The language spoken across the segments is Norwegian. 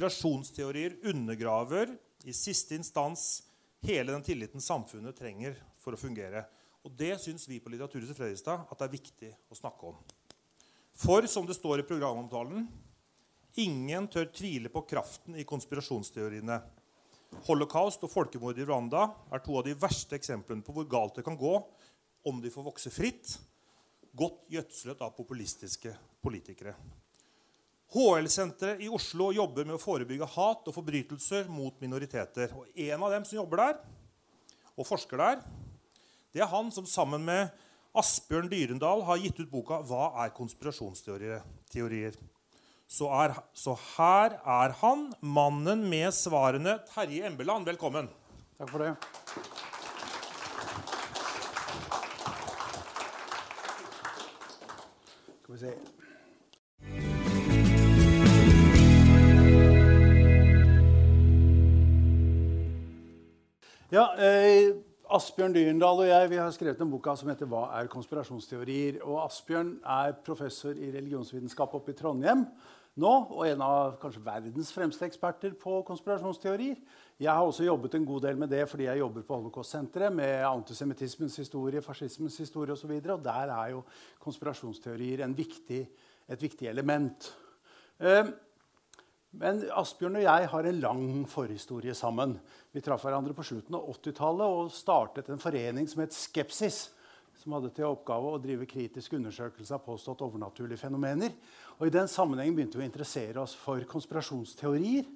konspirasjonsteorier undergraver i siste instans hele den tilliten samfunnet trenger for å fungere. Og Det syns vi på Litteraturhuset Fredrikstad at det er viktig å snakke om. For som det står i programomtalen ingen tør tvile på kraften i konspirasjonsteoriene. Holocaust og folkemordet i Rwanda er to av de verste eksemplene på hvor galt det kan gå om de får vokse fritt, godt gjødslet av populistiske politikere. HL-senteret i Oslo jobber med å forebygge hat og forbrytelser mot minoriteter. Og En av dem som jobber der, og forsker der, det er han som sammen med Asbjørn Dyrendal har gitt ut boka 'Hva er konspirasjonsteorier?' Så, er, så her er han, mannen med svarene. Terje Embeland, velkommen. Takk for det. Skal vi se Ja, eh, Asbjørn Dyrendal og jeg vi har skrevet en boka som heter 'Hva er konspirasjonsteorier?' Og Asbjørn er professor i religionsvitenskap oppe i Trondheim nå, og en av kanskje verdens fremste eksperter på konspirasjonsteorier. Jeg har også jobbet en god del med det fordi jeg jobber på Holocaust-senteret med antisemittismens historie, fascismens historie osv. Og, så og der er jo konspirasjonsteorier viktig, et viktig element. Eh, men Asbjørn og jeg har en lang forhistorie sammen. Vi traff hverandre på slutten av 80-tallet og startet en forening som het Skepsis. Som hadde til oppgave å drive kritisk undersøkelse av påstått overnaturlige fenomener. Og I den sammenhengen begynte vi å interessere oss for konspirasjonsteorier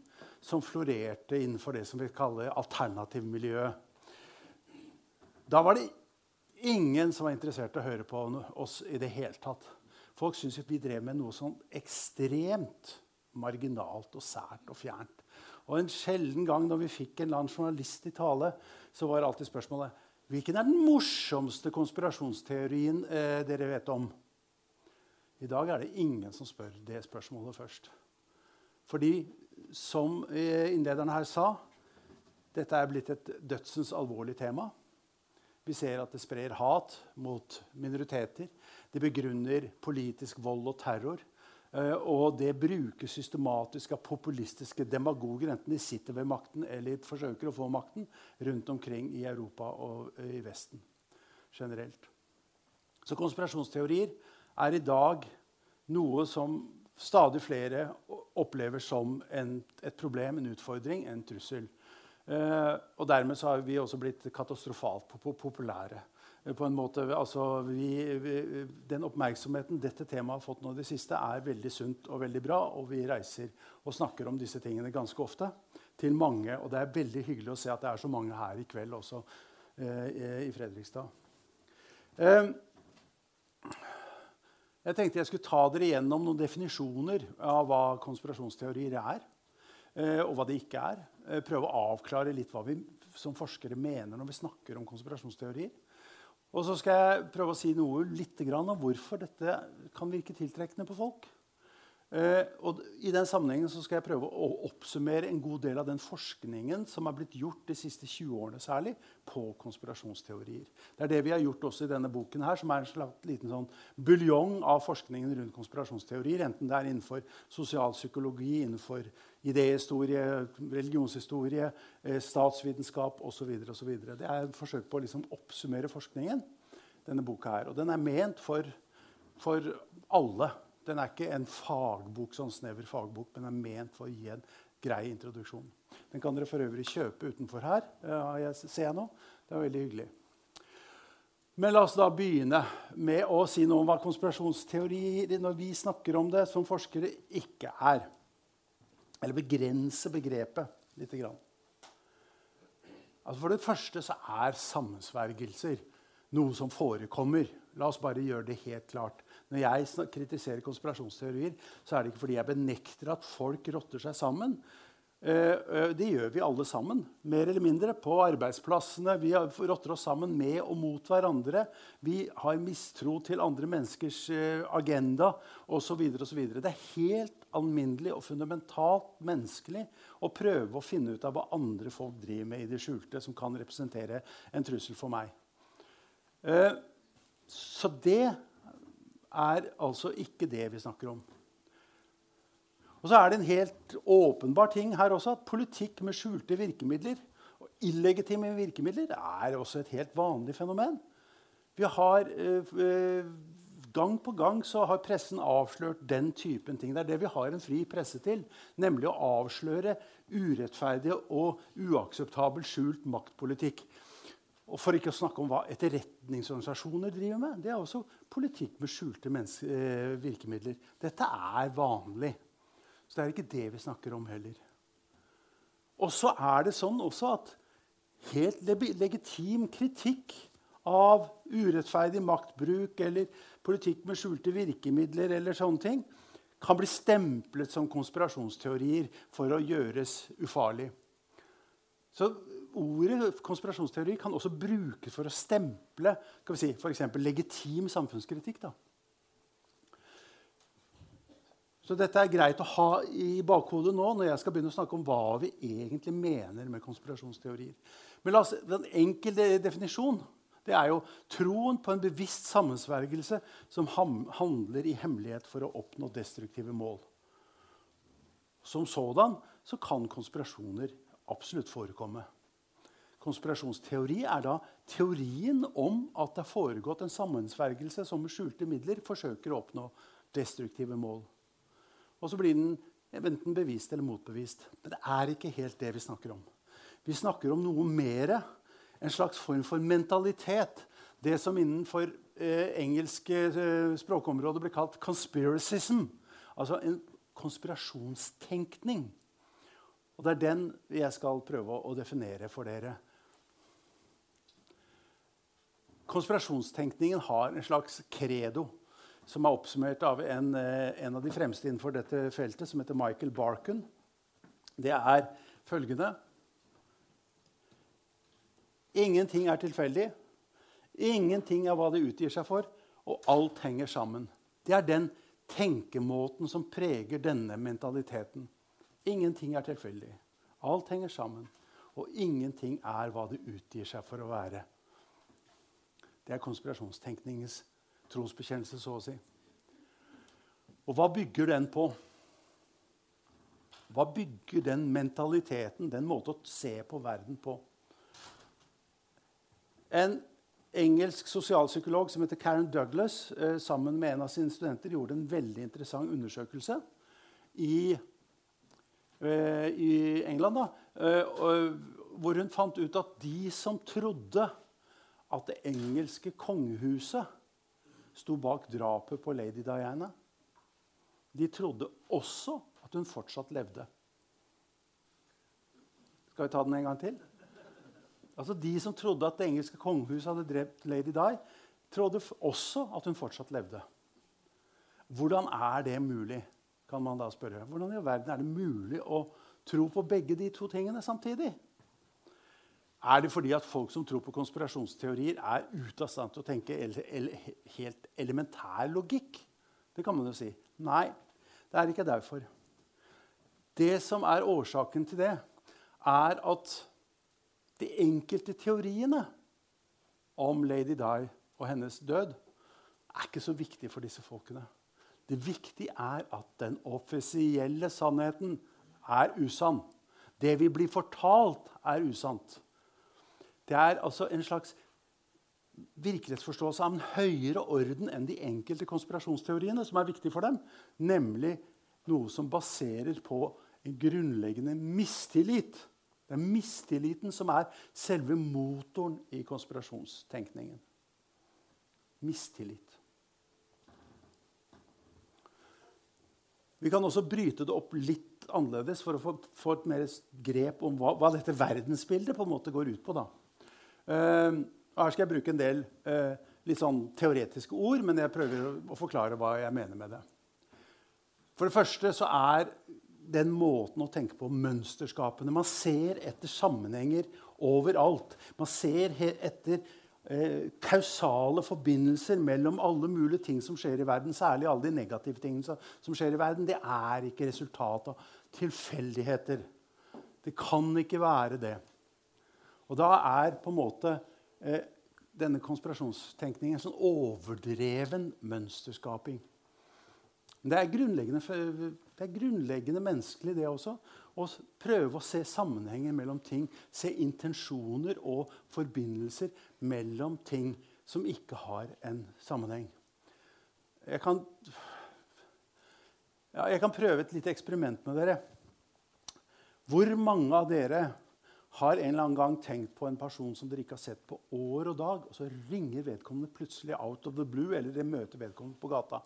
som florerte innenfor det som vi kaller alternativmiljøet. Da var det ingen som var interessert i å høre på oss i det hele tatt. Folk syntes vi drev med noe sånn ekstremt marginalt og sært og fjernt. Og En sjelden gang når vi fikk en eller journalist i tale, så var alltid spørsmålet hvilken er den morsomste konspirasjonsteorien eh, dere vet om? I dag er det ingen som spør det spørsmålet først. Fordi, som eh, innlederen her sa, dette er blitt et dødsens alvorlig tema. Vi ser at det sprer hat mot minoriteter. Det begrunner politisk vold og terror. Eh, og det brukes systematisk av populistiske demagoger, enten de sitter ved makten eller forsøker å få makten, rundt omkring i Europa og eh, i Vesten generelt. Så konspirasjonsteorier er i dag noe som stadig flere opplever som en, et problem, en utfordring, en trussel. Eh, og dermed har vi også blitt katastrofalt populære på en måte, altså vi, vi, Den oppmerksomheten dette temaet har fått nå i det siste, er veldig sunt og veldig bra. Og vi reiser og snakker om disse tingene ganske ofte til mange. Og det er veldig hyggelig å se at det er så mange her i kveld også eh, i Fredrikstad. Eh, jeg tenkte jeg skulle ta dere gjennom noen definisjoner av hva konspirasjonsteorier er. Eh, og hva det ikke er. Eh, prøve å avklare litt hva vi som forskere mener når vi snakker om konspirasjonsteorier. Og så skal jeg prøve å si noe litt om hvorfor dette kan virke tiltrekkende på folk. Eh, og I den sammenhengen skal jeg prøve å oppsummere en god del av den forskningen som er blitt gjort de siste 20 årene særlig på konspirasjonsteorier. Det er det vi har gjort også i denne boken, her, som er en slags liten sånn buljong av forskningen rundt konspirasjonsteorier. Enten det er innenfor sosialpsykologi, innenfor idéhistorie, religionshistorie, eh, statsvitenskap osv. Det er et forsøk på å liksom oppsummere forskningen. denne boka her. Og den er ment for, for alle. Den er ikke en fagbok, sånn snever fagbok, men er ment for å gi en grei introduksjon. Den kan dere for øvrig kjøpe utenfor her. Uh, jeg ser nå. Det er veldig hyggelig. Men la oss da begynne med å si noe om hva konspirasjonsteori når vi snakker om det som forskere, ikke er. Eller begrense begrepet lite grann. Altså for det første så er sammensvergelser noe som forekommer. La oss bare gjøre det helt klart. Når jeg kritiserer konspirasjonsteorier, så er det ikke fordi jeg benekter at folk rotter seg sammen. Eh, eh, det gjør vi alle sammen, mer eller mindre. På arbeidsplassene. Vi rotter oss sammen med og mot hverandre. Vi har mistro til andre menneskers eh, agenda osv. Det er helt alminnelig og fundamentalt menneskelig å prøve å finne ut av hva andre folk driver med i det skjulte, som kan representere en trussel for meg. Så det er altså ikke det vi snakker om. Og så er det en helt åpenbar ting her også at politikk med skjulte virkemidler og illegitime virkemidler er også et helt vanlig fenomen. Vi har eh, Gang på gang så har pressen avslørt den typen ting. Det er det vi har en fri presse til. Nemlig å avsløre urettferdig og uakseptabel skjult maktpolitikk. Og For ikke å snakke om hva etterretningsorganisasjoner driver med. Det er også politikk med skjulte eh, virkemidler. Dette er vanlig. Så det er ikke det vi snakker om heller. Og så er det sånn også at helt legitim kritikk av urettferdig maktbruk eller politikk med skjulte virkemidler eller sånne ting, kan bli stemplet som konspirasjonsteorier for å gjøres ufarlig. Så Ordet konspirasjonsteori kan også brukes for å stemple skal vi si, f.eks. legitim samfunnskritikk. Da. Så dette er greit å ha i bakhodet nå når jeg skal begynne å snakke om hva vi egentlig mener med konspirasjonsteorier. Men oss, Den enkelte definisjon det er jo troen på en bevisst sammensvergelse som handler i hemmelighet for å oppnå destruktive mål. Som sådan så kan konspirasjoner absolutt forekomme. Konspirasjonsteori er da teorien om at det har foregått en sammensvergelse som med skjulte midler forsøker å oppnå destruktive mål. Og så blir den enten bevist eller motbevist. Men det er ikke helt det vi snakker om. Vi snakker om noe mer en slags form for mentalitet. Det som innenfor eh, engelske eh, språkområder blir kalt 'conspiracism'. Altså en konspirasjonstenkning. Og Det er den jeg skal prøve å definere for dere. Konspirasjonstenkningen har en slags credo som er oppsummert av en, eh, en av de fremste innenfor dette feltet, som heter Michael Barkun. Det er følgende Ingenting er tilfeldig. Ingenting er hva det utgir seg for, og alt henger sammen. Det er den tenkemåten som preger denne mentaliteten. Ingenting er tilfeldig. Alt henger sammen, og ingenting er hva det utgir seg for å være. Det er konspirasjonstenkningens trosbekjennelse, så å si. Og hva bygger den på? Hva bygger den mentaliteten, den måten å se på verden på? En engelsk sosialpsykolog som heter Karen Douglas, eh, sammen med en av sine studenter, gjorde en veldig interessant undersøkelse i, eh, i England. Da, eh, hvor hun fant ut at de som trodde at det engelske kongehuset sto bak drapet på lady Diana, de trodde også at hun fortsatt levde. Skal vi ta den en gang til? Altså De som trodde at det engelske kongehuset hadde drept Lady Di, trodde også at hun fortsatt levde. Hvordan er det mulig? kan man da spørre. Hvordan i verden er det mulig å tro på begge de to tingene samtidig? Er det fordi at folk som tror på konspirasjonsteorier, er ute av stand til å tenke helt elementær logikk? Det kan man jo si. Nei, det er ikke derfor. Det som er årsaken til det, er at de enkelte teoriene om Lady Di og hennes død er ikke så viktig for disse folkene. Det viktige er at den offisielle sannheten er usann. Det vi blir fortalt, er usant. Det er altså en slags virkelighetsforståelse av en høyere orden enn de enkelte konspirasjonsteoriene som er viktig for dem, nemlig noe som baserer på en grunnleggende mistillit det er mistilliten som er selve motoren i konspirasjonstenkningen. Mistillit. Vi kan også bryte det opp litt annerledes for å få, få et mer grep om hva, hva, dette verdensbildet på en måte går ut på. Da. Uh, her skal jeg bruke en del uh, litt sånn teoretiske ord, men jeg prøver å forklare hva jeg mener med det. For det første så er den måten å tenke på mønsterskapene. Man ser etter sammenhenger overalt. Man ser etter eh, kausale forbindelser mellom alle mulige ting som skjer i verden. Særlig alle de negative tingene som skjer i verden. Det er ikke resultat av tilfeldigheter. Det kan ikke være det. Og da er på en måte eh, denne konspirasjonstenkningen en sånn overdreven mønsterskaping. Men det er grunnleggende, det er grunnleggende menneskelig, det også. Å prøve å se sammenhenger mellom ting. Se intensjoner og forbindelser mellom ting som ikke har en sammenheng. Jeg kan, ja, jeg kan prøve et lite eksperiment med dere. Hvor mange av dere har en eller annen gang tenkt på en person som dere ikke har sett på år og dag, og så ringer vedkommende plutselig out of the blue, eller dere møter vedkommende på gata?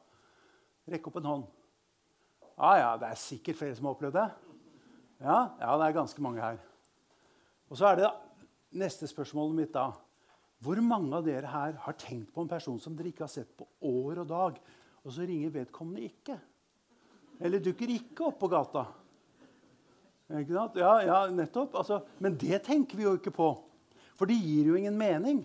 Rekk opp en hånd. Ja, ja, det er sikkert flere som har opplevd det. Ja, ja, det er ganske mange her. Og så er det neste spørsmålet mitt da. Hvor mange av dere her har tenkt på en person som dere ikke har sett på år og dag, og så ringer vedkommende ikke? Eller dukker ikke opp på gata? Ja, ja, nettopp. Altså, men det tenker vi jo ikke på. For det gir jo ingen mening.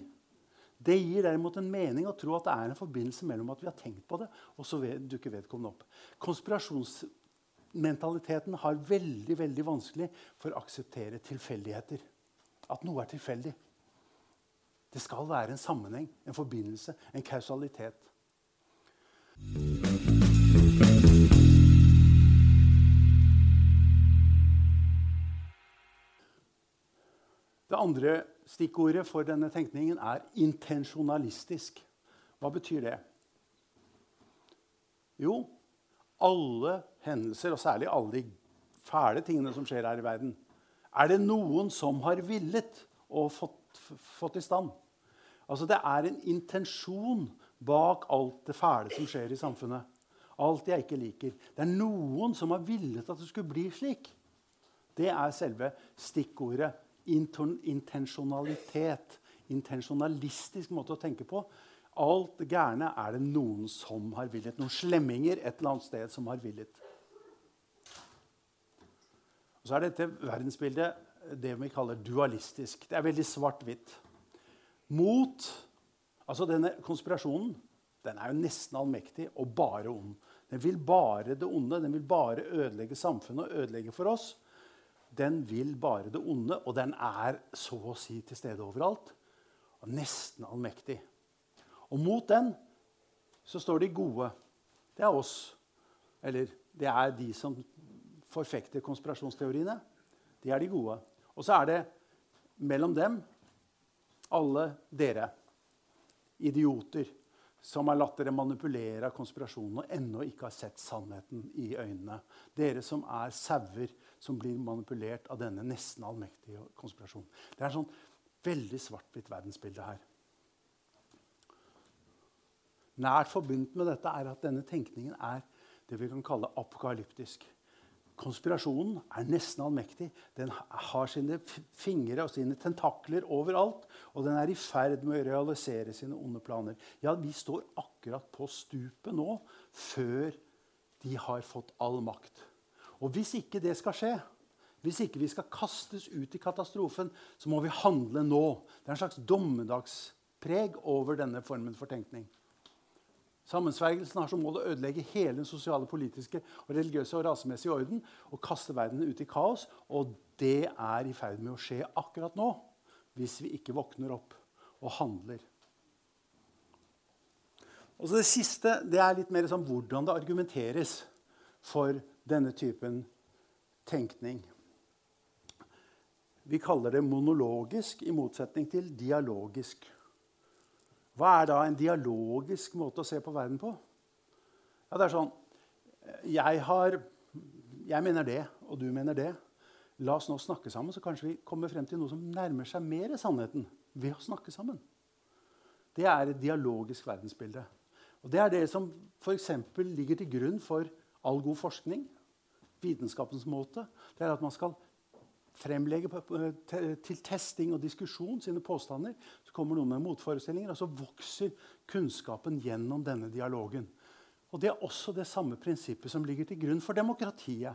Det gir derimot en mening å tro at det er en forbindelse mellom at vi har tenkt på det, og så dukker vedkommende opp. Konspirasjonsmentaliteten har veldig veldig vanskelig for å akseptere tilfeldigheter. At noe er tilfeldig. Det skal være en sammenheng, en forbindelse, en kausalitet. Det andre stikkordet for denne tenkningen er intensjonalistisk. Hva betyr det? Jo, alle hendelser, og særlig alle de fæle tingene som skjer her i verden, er det noen som har villet og fått, fått i stand. Altså Det er en intensjon bak alt det fæle som skjer i samfunnet. Alt jeg ikke liker. Det er noen som har villet at det skulle bli slik. Det er selve stikkordet intensjonalitet. Intensjonalistisk måte å tenke på. Alt gærne er det noen som har villet. Noen slemminger et eller annet sted som har villet. Og så er dette verdensbildet det vi kaller dualistisk. Det er veldig svart-hvitt. Mot Altså denne konspirasjonen den er jo nesten allmektig og bare ond. Den vil bare det onde. Den vil bare ødelegge samfunnet og ødelegge for oss den vil bare det onde, og den er så å si til stede overalt. Og nesten allmektig. Og mot den så står de gode. Det er oss. Eller det er de som forfekter konspirasjonsteoriene. De er de gode. Og så er det mellom dem alle dere. Idioter som har latt dere manipulere av konspirasjonen og ennå ikke har sett sannheten i øynene. Dere som er sauer som blir manipulert av denne nesten allmektige konspirasjonen. Det er sånn veldig svart-hvitt verdensbilde her. Nært forbundet med dette er at denne tenkningen er det vi kan kalle apokalyptisk. Konspirasjonen er nesten allmektig. Den har sine fingre og sine tentakler overalt. Og den er i ferd med å realisere sine onde planer. Ja, Vi står akkurat på stupet nå, før de har fått all makt. Og hvis ikke det skal skje, hvis ikke vi skal kastes ut i katastrofen, så må vi handle nå. Det er en slags dommedagspreg over denne formen for tenkning. Sammensvergelsen har som mål å ødelegge hele den sosiale, politiske, og religiøse og rasemessige orden og kaste verden ut i kaos. Og det er i ferd med å skje akkurat nå, hvis vi ikke våkner opp og handler. Og så Det siste det er litt mer sånn hvordan det argumenteres for denne typen tenkning. Vi kaller det monologisk i motsetning til dialogisk. Hva er da en dialogisk måte å se på verden på? Ja, det er sånn jeg, har, jeg mener det, og du mener det. La oss nå snakke sammen, så kanskje vi kommer frem til noe som nærmer seg mer sannheten ved å snakke sammen. Det er et dialogisk verdensbilde. Og Det er det som for ligger til grunn for all god forskning. Vitenskapens måte. Det er at man skal fremlegge til testing og diskusjon sine påstander. Så kommer noen med motforestillinger, og så vokser kunnskapen gjennom denne dialogen. Og Det er også det samme prinsippet som ligger til grunn for demokratiet.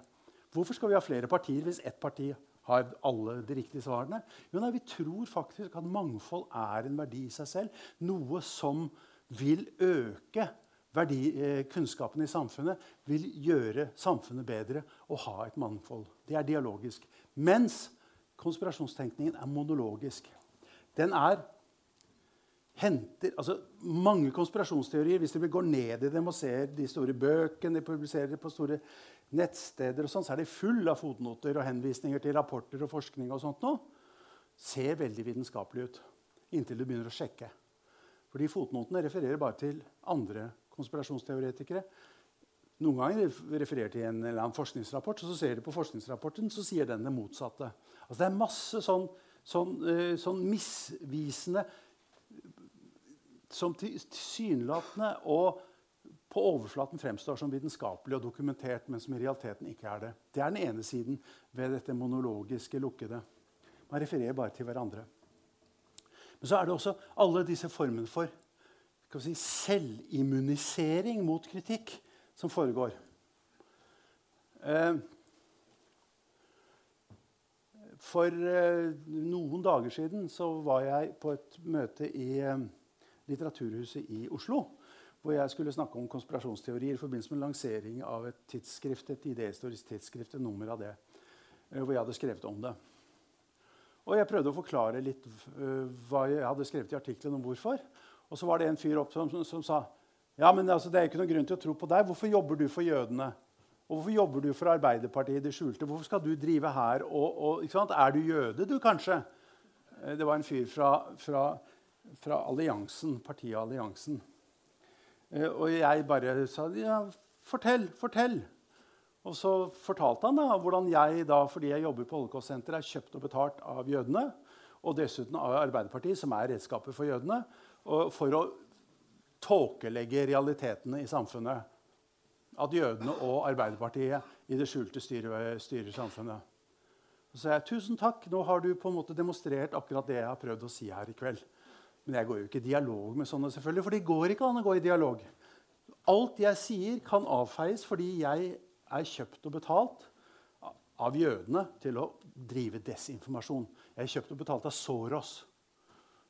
Hvorfor skal vi ha flere partier hvis ett parti har alle de riktige svarene? Jo, nei, Vi tror faktisk at mangfold er en verdi i seg selv. Noe som vil øke verdi, eh, kunnskapen i samfunnet, vil gjøre samfunnet bedre og ha et mangfold. Det er dialogisk. Mens konspirasjonstenkningen er monologisk. Den er henter altså Mange konspirasjonsteorier, hvis vi går ned i dem og ser de store bøkene de publiserer på store nettsteder, og sånn, så er de full av fotnoter og henvisninger til rapporter og forskning. og sånt nå. Ser veldig vitenskapelig ut inntil du begynner å sjekke. Fordi fotnotene refererer bare til andre konspirasjonsteoretikere. Noen ganger refererer til en eller annen forskningsrapport, og så ser du på forskningsrapporten, så sier den det motsatte. Altså Det er masse sånn, sånn, uh, sånn misvisende Som tilsynelatende og på overflaten fremstår som vitenskapelig og dokumentert, men som i realiteten ikke er det. Det er den ene siden ved dette monologiske lukkede. Man refererer bare til hverandre. Men så er det også alle disse formene for si, selvimmunisering mot kritikk som foregår. Eh, for eh, noen dager siden så var jeg på et møte i eh, Litteraturhuset i Oslo. Hvor jeg skulle snakke om konspirasjonsteorier i forbindelse med lansering av et tidsskrift, et idehistorisk tidsskrift, et nummer av det, hvor jeg hadde skrevet om det. Og jeg prøvde å forklare litt hva jeg hadde skrevet i artikkelen om hvorfor. Og så var det en fyr opp som, som, som sa ja, men altså, det er ikke noen grunn til å tro på deg. Hvorfor jobber du for jødene? Og hvorfor jobber du for Arbeiderpartiet i det skjulte? Hvorfor skal du drive her? Og, og, er du jøde, du, kanskje? Eh, det var en fyr fra, fra, fra alliansen, partiet Alliansen. Eh, og jeg bare sa ja, fortell, fortell. Og så fortalte han da hvordan jeg, da, fordi jeg jobber på Holocaust-senteret, er kjøpt og betalt av jødene. Og dessuten av Arbeiderpartiet, som er redskapet for jødene. For å tåkelegge realitetene i samfunnet. At jødene og Arbeiderpartiet i det skjulte styrer, styrer samfunnet. Så sa jeg tusen takk, nå har du på en måte demonstrert akkurat det jeg har prøvd å si her i kveld. Men jeg går jo ikke i dialog med sånne, selvfølgelig, for det går ikke an å gå i dialog. Alt jeg sier, kan avfeies fordi jeg er kjøpt og betalt av jødene til å drive desinformasjon. Jeg er kjøpt og betalt av Soros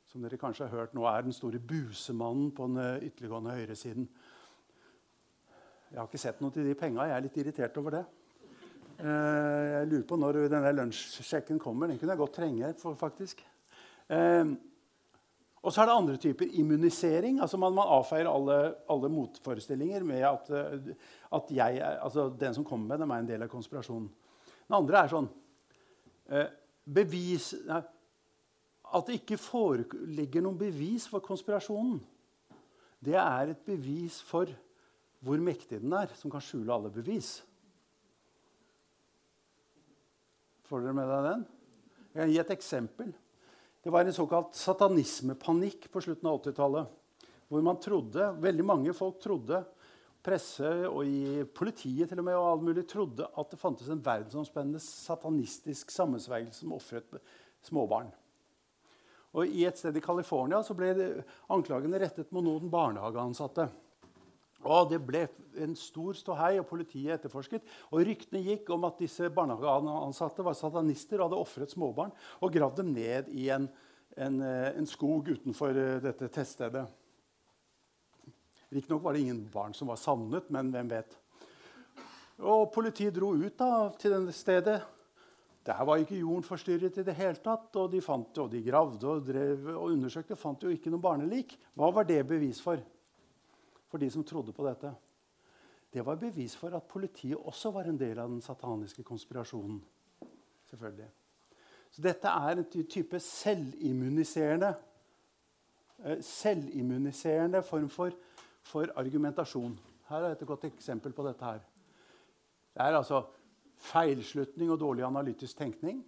som dere kanskje har hørt nå er den store busemannen på den eh, ytterliggående høyresiden. Jeg har ikke sett noe til de penga. Jeg er litt irritert over det. Eh, jeg lurer på når denne lunsjsjekken kommer. Den kunne jeg godt trenge. faktisk. Eh, og så er det andre typer immunisering. altså Man, man avfeier alle, alle, motforestillinger med at, at jeg, altså den som kommer med dem, er en del av konspirasjonen. Den andre er sånn bevis, at det ikke foreligger noen bevis for konspirasjonen, det er et bevis for hvor mektig den er, som kan skjule alle bevis. Får dere med deg den? Jeg kan gi et eksempel. Det var en såkalt satanismepanikk på slutten av 80-tallet. Hvor man trodde, veldig mange folk trodde, presse og i politiet til og med, og all mulig, trodde at det fantes en verdensomspennende satanistisk sammensvergelse som ofret småbarn. Og I et sted i California ble anklagene rettet mot noen barnehageansatte. Og Det ble en stor ståhei, og politiet etterforsket. Og Ryktene gikk om at disse barnehageansatte var satanister og hadde ofret småbarn og gravd dem ned i en, en, eh, en skog utenfor eh, dette teststedet. Riktignok var det ingen barn som var savnet, men hvem vet. Og Politiet dro ut da, til dette stedet der var ikke jorden forstyrret i det hele tatt. Og de, fant, og de gravde og, drev, og undersøkte fant jo ikke noe barnelik. Hva var det bevis for? For de som trodde på dette. Det var bevis for at politiet også var en del av den sataniske konspirasjonen. Selvfølgelig. Så dette er en type selvimmuniserende selvimmuniserende form for, for argumentasjon. Her er et godt eksempel på dette. her. Det er altså feilslutning og dårlig analytisk tenkning.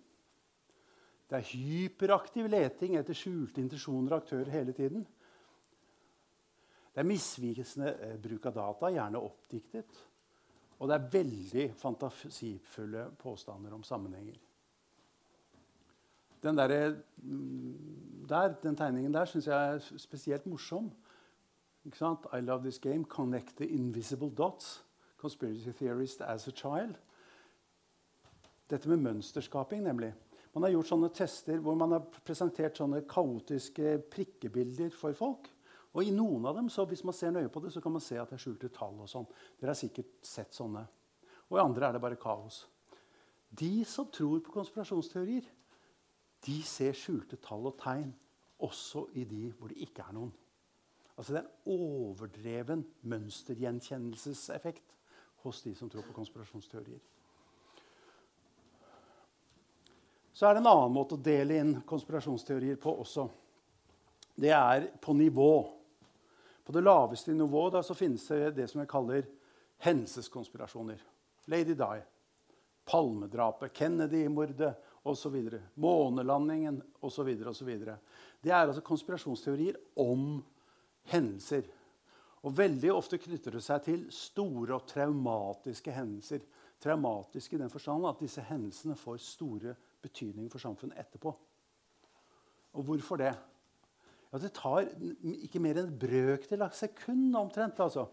Det er hyperaktiv leting etter skjulte intensjoner og aktører hele tiden. Det er misvisende eh, bruk av data, gjerne oppdiktet. Og det er veldig fantasifulle påstander om sammenhenger. Den, der, mm, der, den tegningen der syns jeg er spesielt morsom. I love this game. Connect the invisible dots. Conspiracy theorist as a child. Dette med mønsterskaping, nemlig. Man har gjort sånne tester hvor man har presentert sånne kaotiske prikkebilder for folk. Og i noen av dem, så hvis man ser nøye på det, så kan man se at det er skjulte tall. og sånn. Dere har sikkert sett sånne. Og i andre er det bare kaos. De som tror på konspirasjonsteorier, de ser skjulte tall og tegn også i de hvor det ikke er noen. Altså Det er en overdreven mønstergjenkjennelseseffekt hos de som tror på konspirasjonsteorier. Så er det en annen måte å dele inn konspirasjonsteorier på også. Det er på nivå. På det laveste nivået da, finnes det det som jeg kaller hendelseskonspirasjoner. Lady Di, Palmedrapet, Kennedy-mordet osv. Månelandingen osv. Det er altså konspirasjonsteorier om hendelser. Og Veldig ofte knytter det seg til store og traumatiske hendelser. Traumatiske i den forstand at disse hendelsene får store betydning for samfunnet etterpå. Og hvorfor det? Ja, det tar ikke mer enn en brøkdel av sekund omtrent. Altså,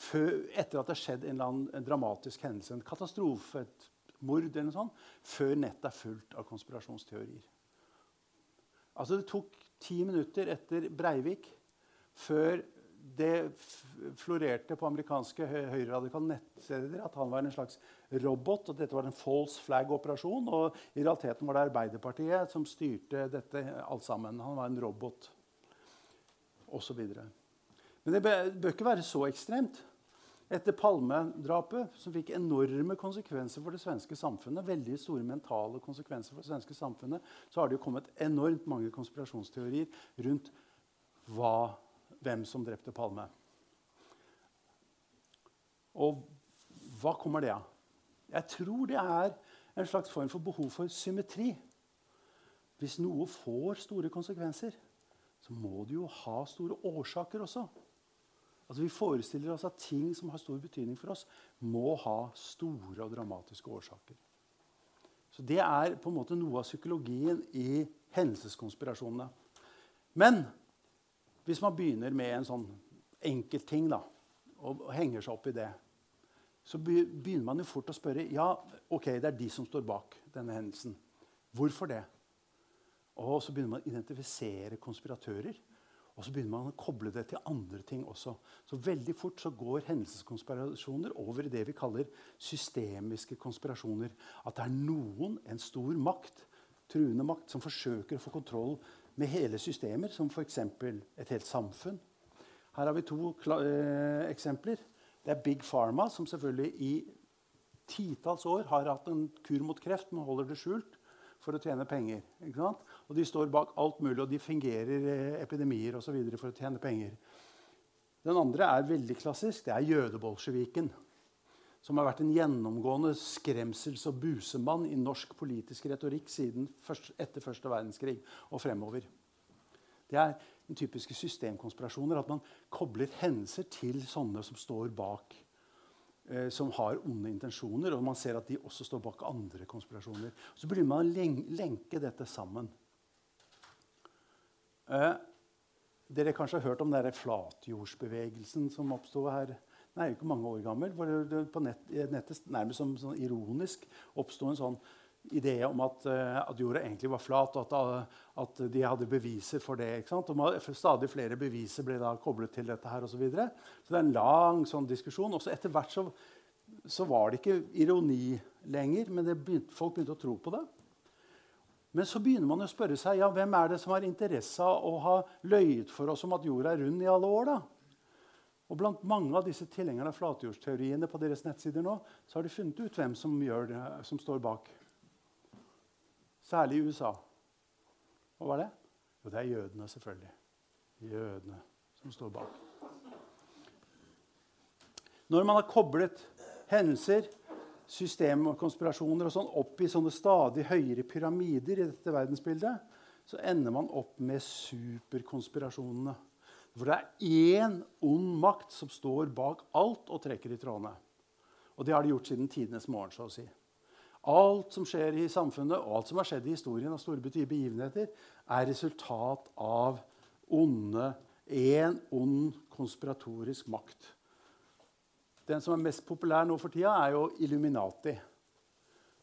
før, etter at det har skjedd en, annen, en, dramatisk hendelse, en katastrofe, et mord eller noe sånt, før nettet er fullt av konspirasjonsteorier. Altså, det tok ti minutter etter Breivik før det florerte på amerikanske høyreradikale nettsteder at han var en slags robot. og Dette var en false flag-operasjon. og I realiteten var det Arbeiderpartiet som styrte dette alt sammen. Han var en robot, osv. Men det bør ikke være så ekstremt. Etter Palme-drapet, som fikk enorme konsekvenser for det svenske samfunnet, veldig store mentale konsekvenser for det svenske samfunnet, så har det jo kommet enormt mange konspirasjonsteorier rundt hva hvem som drepte Palme. Og hva kommer det av? Jeg tror det er en slags form for behov for symmetri. Hvis noe får store konsekvenser, så må det jo ha store årsaker også. Altså Vi forestiller oss at ting som har stor betydning for oss, må ha store og dramatiske årsaker. Så Det er på en måte noe av psykologien i hendelseskonspirasjonene. Men hvis man begynner med en sånn enkeltting da, og henger seg opp i det, så begynner man jo fort å spørre ja, ok, det er de som står bak denne hendelsen. Hvorfor det? Og så begynner man å identifisere konspiratører. Og så begynner man å koble det til andre ting også. Så veldig fort så går hendelseskonspirasjoner over i det vi kaller systemiske konspirasjoner. At det er noen, en stor makt, truende makt, som forsøker å få kontroll med hele systemer, som f.eks. et helt samfunn. Her har vi to eh, eksempler. Det er Big Pharma, som selvfølgelig i titalls år har hatt en kur mot kreft, men holder det skjult for å tjene penger. Og De står bak alt mulig, og de fungerer eh, epidemier og så for å tjene penger. Den andre er veldig klassisk. Det er jødebolsjeviken som har vært en gjennomgående skremsels- og busemann i norsk politisk retorikk siden først, etter første verdenskrig og fremover. Det er den typiske systemkonspirasjoner. At man kobler hendelser til sånne som står bak. Eh, som har onde intensjoner, og man ser at de også står bak andre konspirasjoner. Så begynner man å lenke dette sammen. Eh, dere kanskje har hørt om denne flatjordsbevegelsen som oppsto her den er jo ikke mange år gammel. hvor det på nett, nettet nærmest som sånn ironisk oppsto en sånn idé om at, uh, at, jorda egentlig var flat, og at, at, de hadde beviser for det. stadig flere beviser ble da koblet til dette. her og Så, videre. så det er en lang sånn diskusjon. Også etter hvert så, så, var det ikke ironi lenger, men begynte, folk begynte å tro på det. Men så begynner man å spørre seg ja, hvem er det som har interesse av å ha løyet for oss om at jorda er rund i alle år. da? Og Blant mange av disse tilhengerne av flatjordsteoriene på deres nettsider nå, så har de funnet ut hvem som, det, som står bak. Særlig i USA. Hva var det? Jo, det er jødene, selvfølgelig. Jødene som står bak. Når man har koblet hendelser, systemkonspirasjoner og sånn opp i sånne stadig høyere pyramider i dette verdensbildet, så ender man opp med superkonspirasjonene. For det er én ond makt som står bak alt og trekker i trådene. Og det har de gjort siden tidenes morgen. så å si. Alt som skjer i samfunnet, og alt som har skjedd i historien, av store begivenheter, er resultat av onde, én ond konspiratorisk makt. Den som er mest populær nå for tida, er jo Illuminati.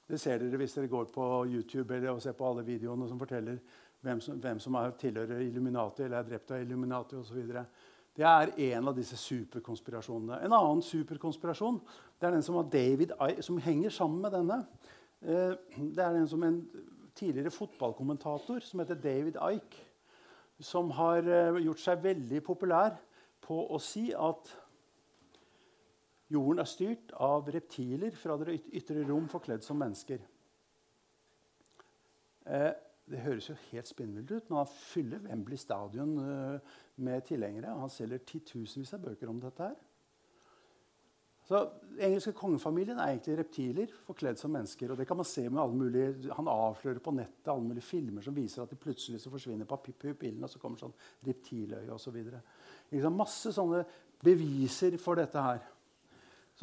Det ser dere hvis dere går på YouTube eller ser på alle videoene som forteller hvem som, hvem som er, tilhører Illuminati eller er drept av Illuminati osv. Det er en av disse superkonspirasjonene. En annen superkonspirasjon det er den som, David, som henger sammen med denne. Eh, det er den som en tidligere fotballkommentator som heter David Ike. som har eh, gjort seg veldig populær på å si at jorden er styrt av reptiler fra det ytre rom forkledd som mennesker. Det høres jo helt spinnvilt ut når han fyller Wembley Stadion eh, med tilhengere. Han selger titusenvis av bøker om dette. her. Så Den engelske kongefamilien er egentlig reptiler forkledd som mennesker. og det kan man se med alle mulige, Han avslører på nettet alle mulige filmer som viser at de plutselig så forsvinner pupillene, og så kommer sånn reptiløye osv. Så masse sånne beviser for dette her.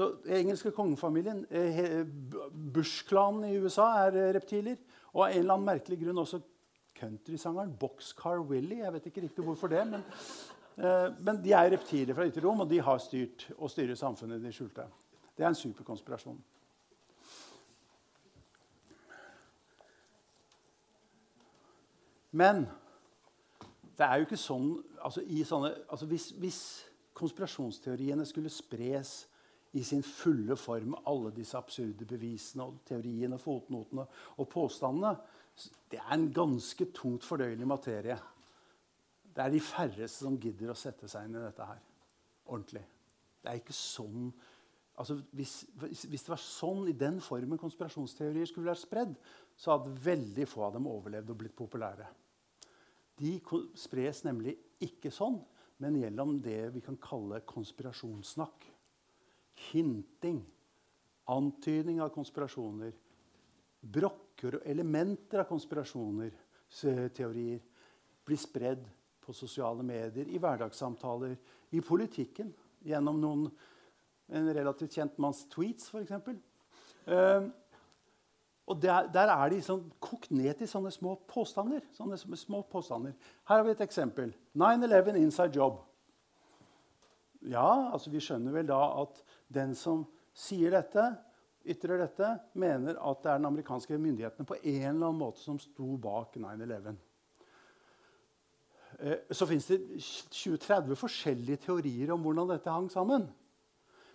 Så engelske kongefamilien, eh, Bush-klanen i USA, er eh, reptiler. Og av en eller annen merkelig grunn også countrysangeren Boxcar Willie. Jeg vet ikke riktig hvorfor det, men Eh, men de er reptiler fra ytre rom, og de har styrt og styrer samfunnet de skjulte. Det er en superkonspirasjon. Men det er jo ikke sånn altså sånne, altså hvis, hvis, konspirasjonsteoriene skulle spres i sin fulle form, alle disse absurde bevisene og teoriene, fotnotene og påstandene Det er en ganske tungt fordøyelig materie. Det er de færreste som gidder å sette seg inn i dette her ordentlig. Det er ikke sånn altså hvis, hvis, det var sånn i den formen konspirasjonsteorier skulle vært spredd, så hadde veldig få av dem overlevd og blitt populære. De spres nemlig ikke sånn, men gjennom det vi kan kalle konspirasjonssnakk. Hinting, antydning av konspirasjoner, brokker og elementer av konspirasjoner, teorier, blir spredd på sosiale medier, i hverdagssamtaler, i politikken. Gjennom noen, en relativt kjent manns tweets, f.eks. Uh, og der, der, er de sånn, kokt ned til sånne små påstander. Sånne små påstander. Her har vi et eksempel. 9-11 inside job. Ja, altså vi skjønner vel da at den som sier dette, ytrer dette, mener at det er den amerikanske myndighetene på en eller annen måte som sto bak 9-11. Eh, så fins det 20-30 forskjellige teorier om hvordan dette hang sammen.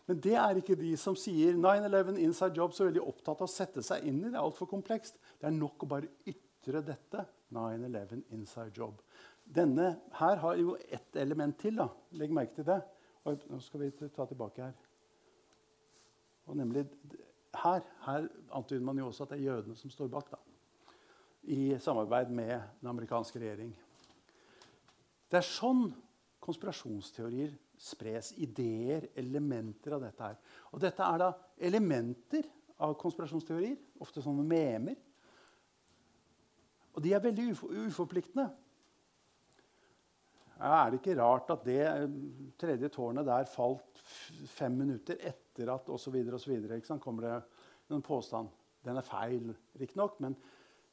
Men det er ikke de som sier 9-11 inside job så veldig opptatt av å sette seg inn i. Det er altfor komplekst. Det er nok å bare ytre dette. 9-11 inside job. Denne her har jo ett element til. da. Legg merke til det. Og nå skal vi ta tilbake her. Og nemlig her, her antyder man jo også at det er jødene som står bak. da. I samarbeid med den amerikanske regjering. Det er sånn konspirasjonsteorier spres. Ideer, elementer av dette her. Og dette er da elementer av konspirasjonsteorier, ofte sånne memer. Og de er veldig uforpliktende. Er det ikke rart at det tredje tårnet der falt fem minutter etter at osv. kommer det en påstand. Den er feil, riktignok, men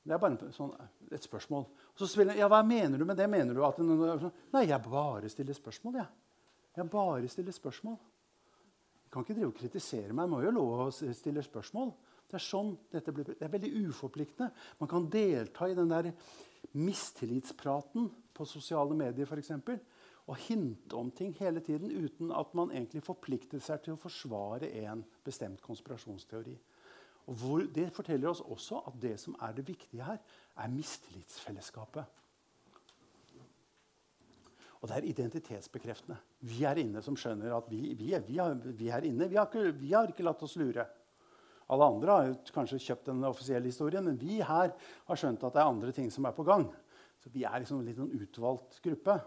det er bare sånn, et spørsmål. Så spiller, ja, Hva mener du med det? Mener du at Nei, jeg bare stiller spørsmål. Jeg, jeg bare stiller spørsmål. Jeg kan ikke drive og kritisere meg. Jeg må jo love å stille spørsmål. Det er sånn dette blir, det er veldig uforpliktende. Man kan delta i den der mistillitspraten på sosiale medier eksempel, og hinte om ting hele tiden uten at man egentlig forplikter seg til å forsvare en bestemt konspirasjonsteori. Hvor, det forteller oss også at det som er det viktige her, er mistillitsfellesskapet. Og det er identitetsbekreftende. Vi er inne som skjønner at vi, vi, er, vi, er, vi er, inne. Har, ikke, vi har, ikke, latt oss lure. Alle andre har kanskje kjøpt den offisielle historien, men vi her har skjønt at det er andre ting som er på gang. Så vi er liksom en litt sånn utvalgt gruppe.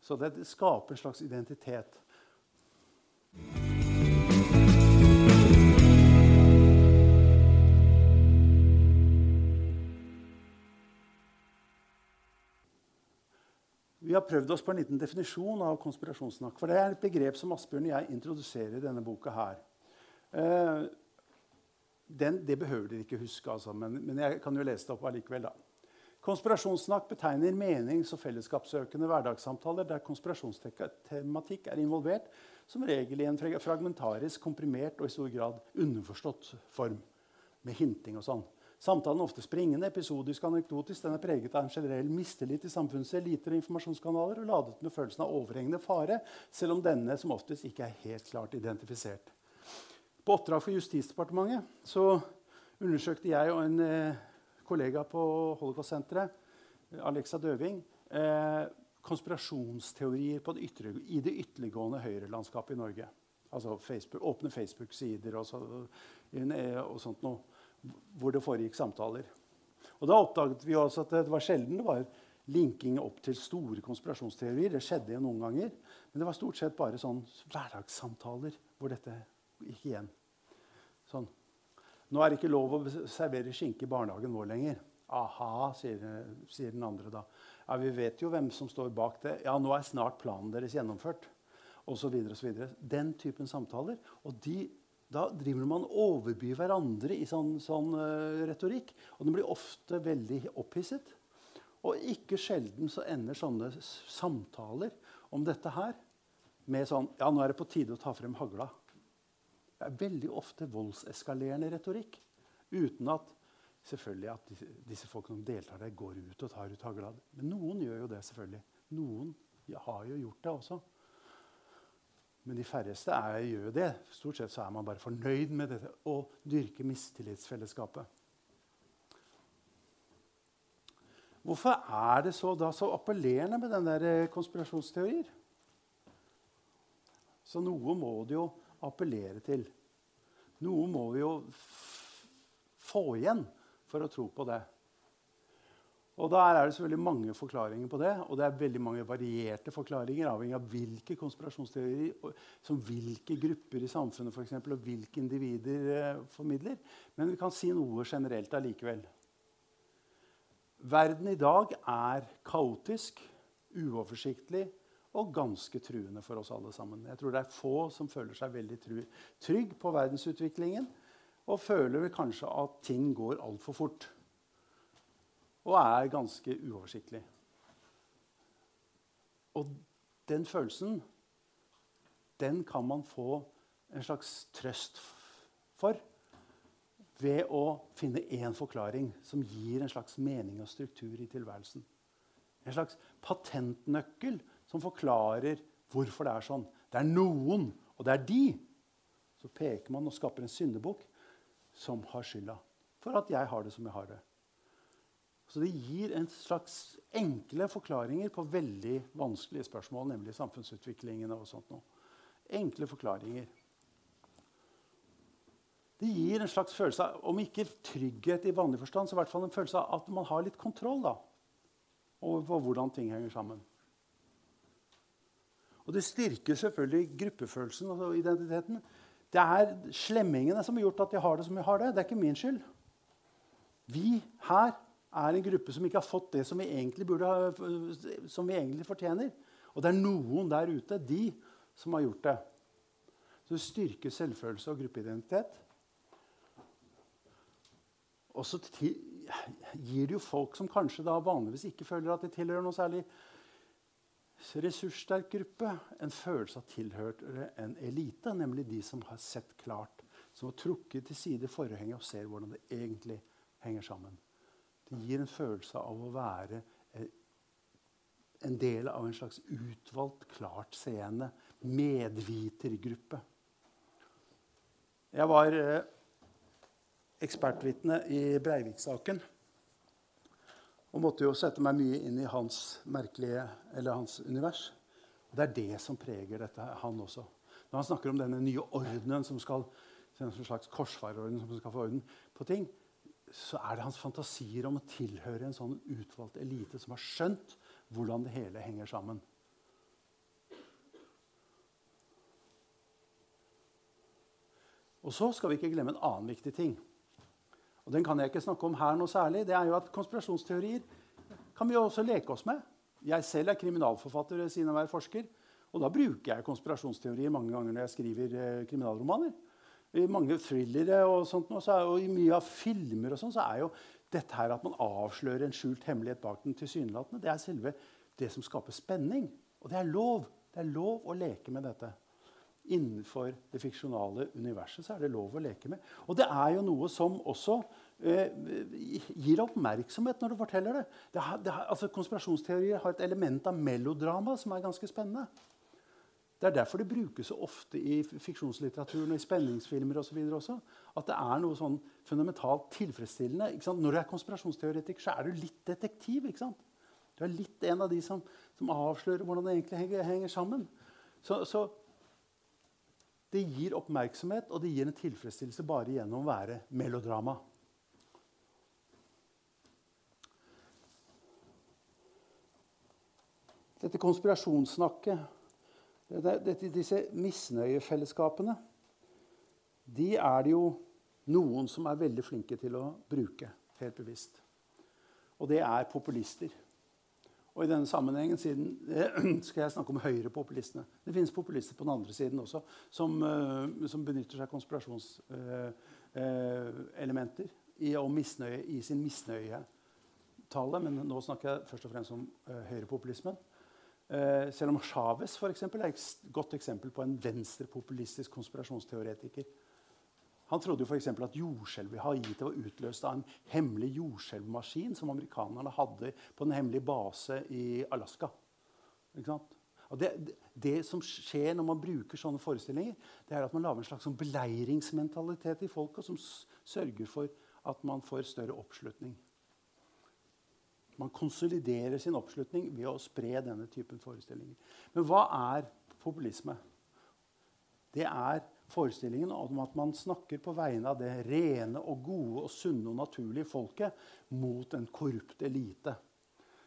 så det skaper en slags identitet. Vi har prøvd oss på en liten definisjon av konspirasjonssnakk. For det er et begrep som Asbjørn og jeg introduserer i denne boka her. Eh, den, det behøver dere ikke huske, altså, men, men, jeg kan jo lese det opp allikevel. da. Konspirasjonssnakk betegner menings- og fellesskapssøkende hverdagssamtaler der konspirasjonstematikk er involvert, som regel i en fragmentarisk, komprimert og i stor grad underforstått form. Med hinting og sånn. Samtalen er ofte springende, episodisk og anekdotisk. Den er preget av en generell mistillit til samfunnets eliter og informasjonskanaler og ladet med følelsen av overhengende fare, selv om denne som oftest ikke er helt klart identifisert. På oppdrag for Justisdepartementet undersøkte jeg og en eh, kollega på Holocaust-senteret, Alexa Døving, eh, konspirasjonsteorier det ytre, i det ytterliggående høyrelandskapet i Norge. Altså Facebook, åpne Facebook-sider og, så, og, sånt noe, hvor det foregikk samtaler. Og Da oppdaget vi også at det var sjelden det var linking opp til store konspirasjonsteorier. Det skjedde jo noen ganger, men det var stort sett bare sånn hverdagssamtaler hvor dette gikk igjen. Sånn. Nå er det ikke lov å servere skinke i barnehagen vår lenger. Aha, sier, sier, den andre da. Ja, Vi vet jo hvem som står bak det. Ja, nå er snart planen deres gjennomført. Og så videre, og så videre. Den typen samtaler. Og de, da driver man og overbyr hverandre i sånn, sånn uh, retorikk. Og den blir ofte veldig opphisset. Og ikke sjelden så ender sånne samtaler om dette her med sånn Ja, nå er det på tide å ta frem hagla. Det er veldig ofte voldseskalerende retorikk. Uten at selvfølgelig at disse, disse folkene som deltar der, går ut og tar ut hagla. Men noen gjør jo det, selvfølgelig. Noen har jo gjort det også. Men de færreste er, gjør det. Stort sett så er man bare fornøyd med dette å dyrke mistillitsfellesskapet. Hvorfor er det så, da, så appellerende med den der eh, konspirasjonsteorier? Så noe må det jo appellere til. Noe må vi jo få igjen for å tro på det. Og Der er det selvfølgelig mange forklaringer på det. Og det er veldig mange varierte forklaringer, avhengig av hvilke konspirasjonsteorier som hvilke grupper i samfunnet for eksempel, og hvilke individer eh, formidler. Men vi kan si noe generelt allikevel. Verden i dag er kaotisk, uoversiktlig og ganske truende for oss alle sammen. Jeg tror det er få som føler seg veldig trygg på verdensutviklingen og føler kanskje at ting går altfor fort og er ganske uoversiktlig. Og den følelsen, den kan man få en slags trøst for ved å finne én forklaring som gir en slags mening og struktur i tilværelsen. En slags patentnøkkel som forklarer hvorfor det er sånn. Det er noen, og det er de. Så peker man og skaper en syndebukk som har skylda for at jeg har det som jeg har det. Så det gir en slags enkle forklaringer på veldig vanskelige spørsmål, nemlig samfunnsutviklingen og sånt noe. Enkle forklaringer. Det gir en slags følelse av, om ikke trygghet i vanlig forstand, så i hvert fall en følelse av at man har litt kontroll da, over hvordan ting henger sammen. Og det styrker selvfølgelig gruppefølelsen og identiteten. Det er slemmingene som har gjort at de har det som de har det. Det er ikke min skyld. Vi her er en gruppe som ikke har fått det som vi egentlig, ha, som vi egentlig fortjener. Og det er noen der ute, de, som har gjort det. Så det styrker selvfølelse og gruppeidentitet. Og så gir det jo folk som kanskje da vanligvis ikke føler at de tilhører noe særlig ressurssterk gruppe, en følelse av tilhørte en elite, nemlig de som har sett klart, som har trukket til side forhenget og ser hvordan det egentlig henger sammen. Det gir en følelse av å være eh, en del av en slags utvalgt, klart seende medvitergruppe. Jeg var eh, ekspertvitne i Breivik-saken. Og måtte jo sette meg mye inn i hans merkelige, eller hans univers. Og Det er det som preger dette, han også. Når han snakker om denne nye ordenen som skal, en slags korsfarerorden som skal få orden på ting, så er det hans fantasier om å tilhøre en sånn utvalgt elite som har skjønt hvordan det hele henger sammen. Og så skal vi ikke glemme en annen viktig ting. Og Den kan jeg ikke snakke om her noe særlig. Det er jo at Konspirasjonsteorier kan vi jo også leke oss med. Jeg selv er kriminalforfatter ved siden av å være forsker. Og da bruker jeg konspirasjonsteorier mange ganger når jeg skriver eh, kriminalromaner i mange thrillere og sånt, og, så er, og i mye av filmer og sånn, så er jo dette her at man avslører en skjult hemmelighet bak den tilsynelatende, det er selve det som skaper spenning. Og det er lov. Det er lov å leke med dette. Innenfor det fiksjonale universet så er det lov å leke med. Og det er jo noe som også eh, gir oppmerksomhet når du forteller det. det, har, det har, altså, konspirasjonsteorier har et element av melodrama som er ganske spennende. Det er derfor det brukes så ofte i fiksjonslitteraturen og i spenningsfilmer og så også. At det er noe sånn fundamentalt tilfredsstillende. Når du er konspirasjonsteoretiker, så er du litt detektiv. ikke sant? Du er litt en av de som, som avslører hvordan det egentlig henger, henger sammen. Så, så, det gir oppmerksomhet, og det gir en tilfredsstillelse bare gjennom å være melodrama. Dette konspirasjonssnakket, dette, disse misnøyefellesskapene, de er det jo noen som er veldig flinke til å bruke helt bevisst. Og det er populister. Og i denne sammenhengen siden, skal jeg snakke om høyrepopulistene. Det finnes populister på den andre siden også som, uh, som benytter seg av konspirasjonselementer og misnøye, i, sin misnøyetale. Men nå snakker jeg først og fremst om høyrepopulismen. Eh, selv om Chávez er et godt eksempel på en venstrepopulistisk konspirasjonsteoretiker. Han trodde jo f.eks. at jordskjelvet i Haiti var utløst av en hemmelig jordskjelvmaskin som amerikanerne hadde på en hemmelig base i Alaska. Det, det, som skjer når man bruker sånne forestillinger, det er at man lager en slags sånn beleiringsmentalitet i folket som sørger for at man får større oppslutning. Man konsoliderer sin oppslutning ved å spre denne typen forestillinger. Men hva er populisme? Det er forestillingen om at man snakker på vegne av det rene og gode og sunne og naturlige folket mot en korrupt elite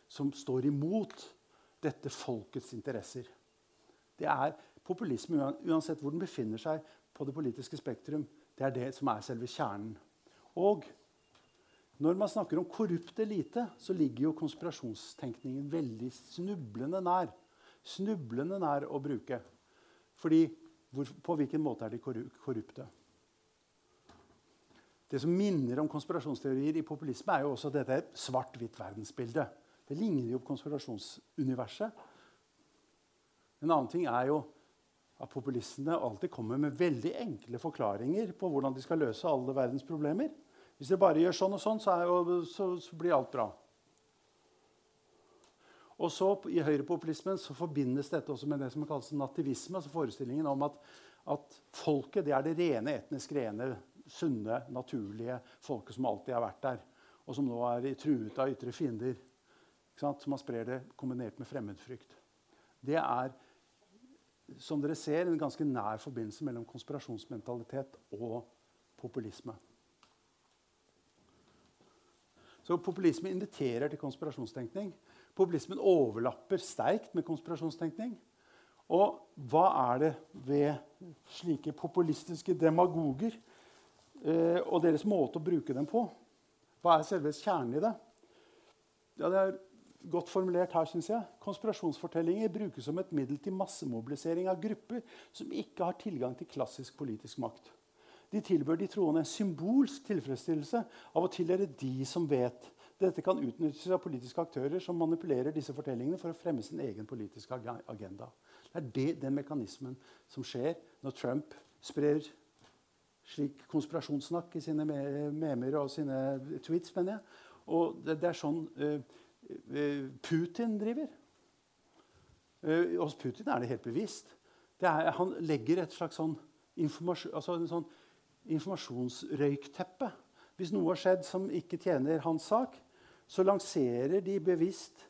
som står imot dette folkets interesser. Det er populisme uansett hvor den befinner seg på det politiske spektrum. Det er det som er selve kjernen. Og når man snakker om korrupt elite, så ligger jo konspirasjonstenkningen veldig snublende nær. Snublende nær å bruke. Fordi hvor, på hvilken måte er de korrupte? Det som minner om konspirasjonsteorier i populisme, er jo også dette svart-hvitt verdensbildet. Det ligner jo på konspirasjonsuniverset. En annen ting er jo at populistene alltid kommer med veldig enkle forklaringer på hvordan de skal løse alle verdens problemer. Hvis dere bare gjør sånn og sånn, så, jo, så, så blir alt bra. Og så I høyrepopulismen så forbindes dette også med det som kalles nativisme. altså Forestillingen om at, at folket det er det rene, etnisk rene, sunne, naturlige folket som alltid har vært der. Og som nå er truet av ytre fiender. Så man sprer det kombinert med fremmedfrykt. Det er som dere ser, en ganske nær forbindelse mellom konspirasjonsmentalitet og populisme. Så populisme inviterer til konspirasjonstenkning. Populismen overlapper sterkt med konspirasjonstenkning. Og hva er det ved slike populistiske demagoger eh, og deres måte å bruke dem på? Hva er selve kjernen i det? Ja, det er godt formulert her, syns jeg. Konspirasjonsfortellinger brukes som et middel til massemobilisering av grupper som ikke har tilgang til klassisk politisk makt. De tilbør de troende en symbolsk tilfredsstillelse av å tilhøre de som vet. Dette kan utnyttes av politiske aktører som manipulerer disse fortellingene for å fremme sin egen politiske agenda. Det er det, den mekanismen som skjer når Trump sprer slik konspirasjonssnakk i sine memer og sine tweets. mener jeg. Og det, det er sånn uh, Putin driver. Uh, hos Putin er det helt bevisst. Det er, han legger et slags sånn informasjon, altså en sånn informasjonsrøykteppe. Hvis noe har skjedd som ikke tjener hans sak, så lanserer de bevisst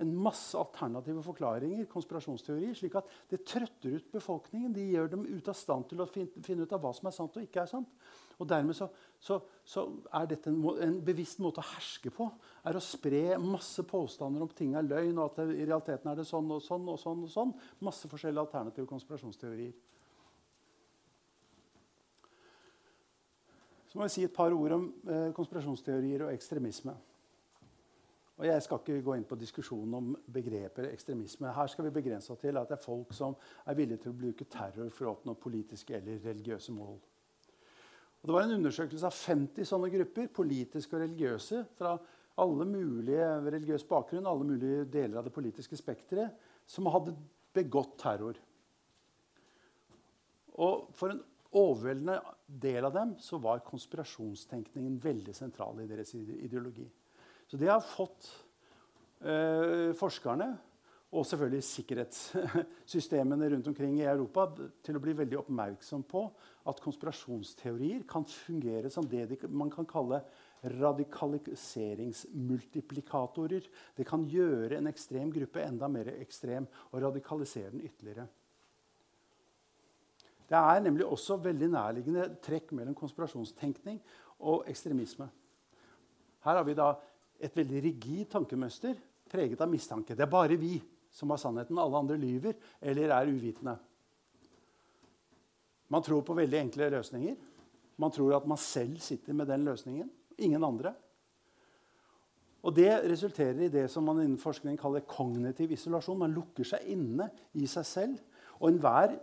en masse alternative forklaringer, konspirasjonsteorier, slik at det trøtter ut befolkningen. De gjør dem ute av stand til å finne ut av hva som er sant og ikke er sant. Og Dermed så, så, så er dette en, en, bevisst måte å herske på. er Å spre masse påstander om ting er løgn, og at det, i realiteten er det sånn og sånn. og sånn og sånn. Masse forskjellige alternative konspirasjonsteorier. Så må jeg si et par ord om eh, konspirasjonsteorier og ekstremisme. Og Jeg skal ikke gå inn på diskusjonen om begrepet ekstremisme. Her skal vi begrense oss til at det er folk som er villige til å bruke terror for å oppnå politiske eller religiøse mål. Og det var en undersøkelse av 50 sånne grupper, politiske og religiøse, fra alle mulige religiøs bakgrunn, alle mulige deler av det politiske spekteret, som hadde begått terror. Og For en overveldende del av dem så var konspirasjonstenkningen veldig sentral i deres ideologi. Så det har fått eh, forskerne og selvfølgelig sikkerhetssystemene rundt omkring i Europa til å bli veldig oppmerksom på at konspirasjonsteorier kan fungere som det man kan kalle radikaliseringsmultiplikatorer. Det kan gjøre en ekstrem gruppe enda mer ekstrem og radikalisere den ytterligere. Det er nemlig også veldig nærliggende trekk mellom konspirasjonstenkning og ekstremisme. Her har vi da et veldig rigid tankemønster preget av mistanke. Det er bare vi som har sannheten. Alle andre lyver eller er uvitende. Man tror på veldig enkle løsninger. Man tror at man selv sitter med den løsningen. Ingen andre. Og Det resulterer i det som man innen forskning kaller kognitiv isolasjon. Man lukker seg inne i seg selv. Og enhver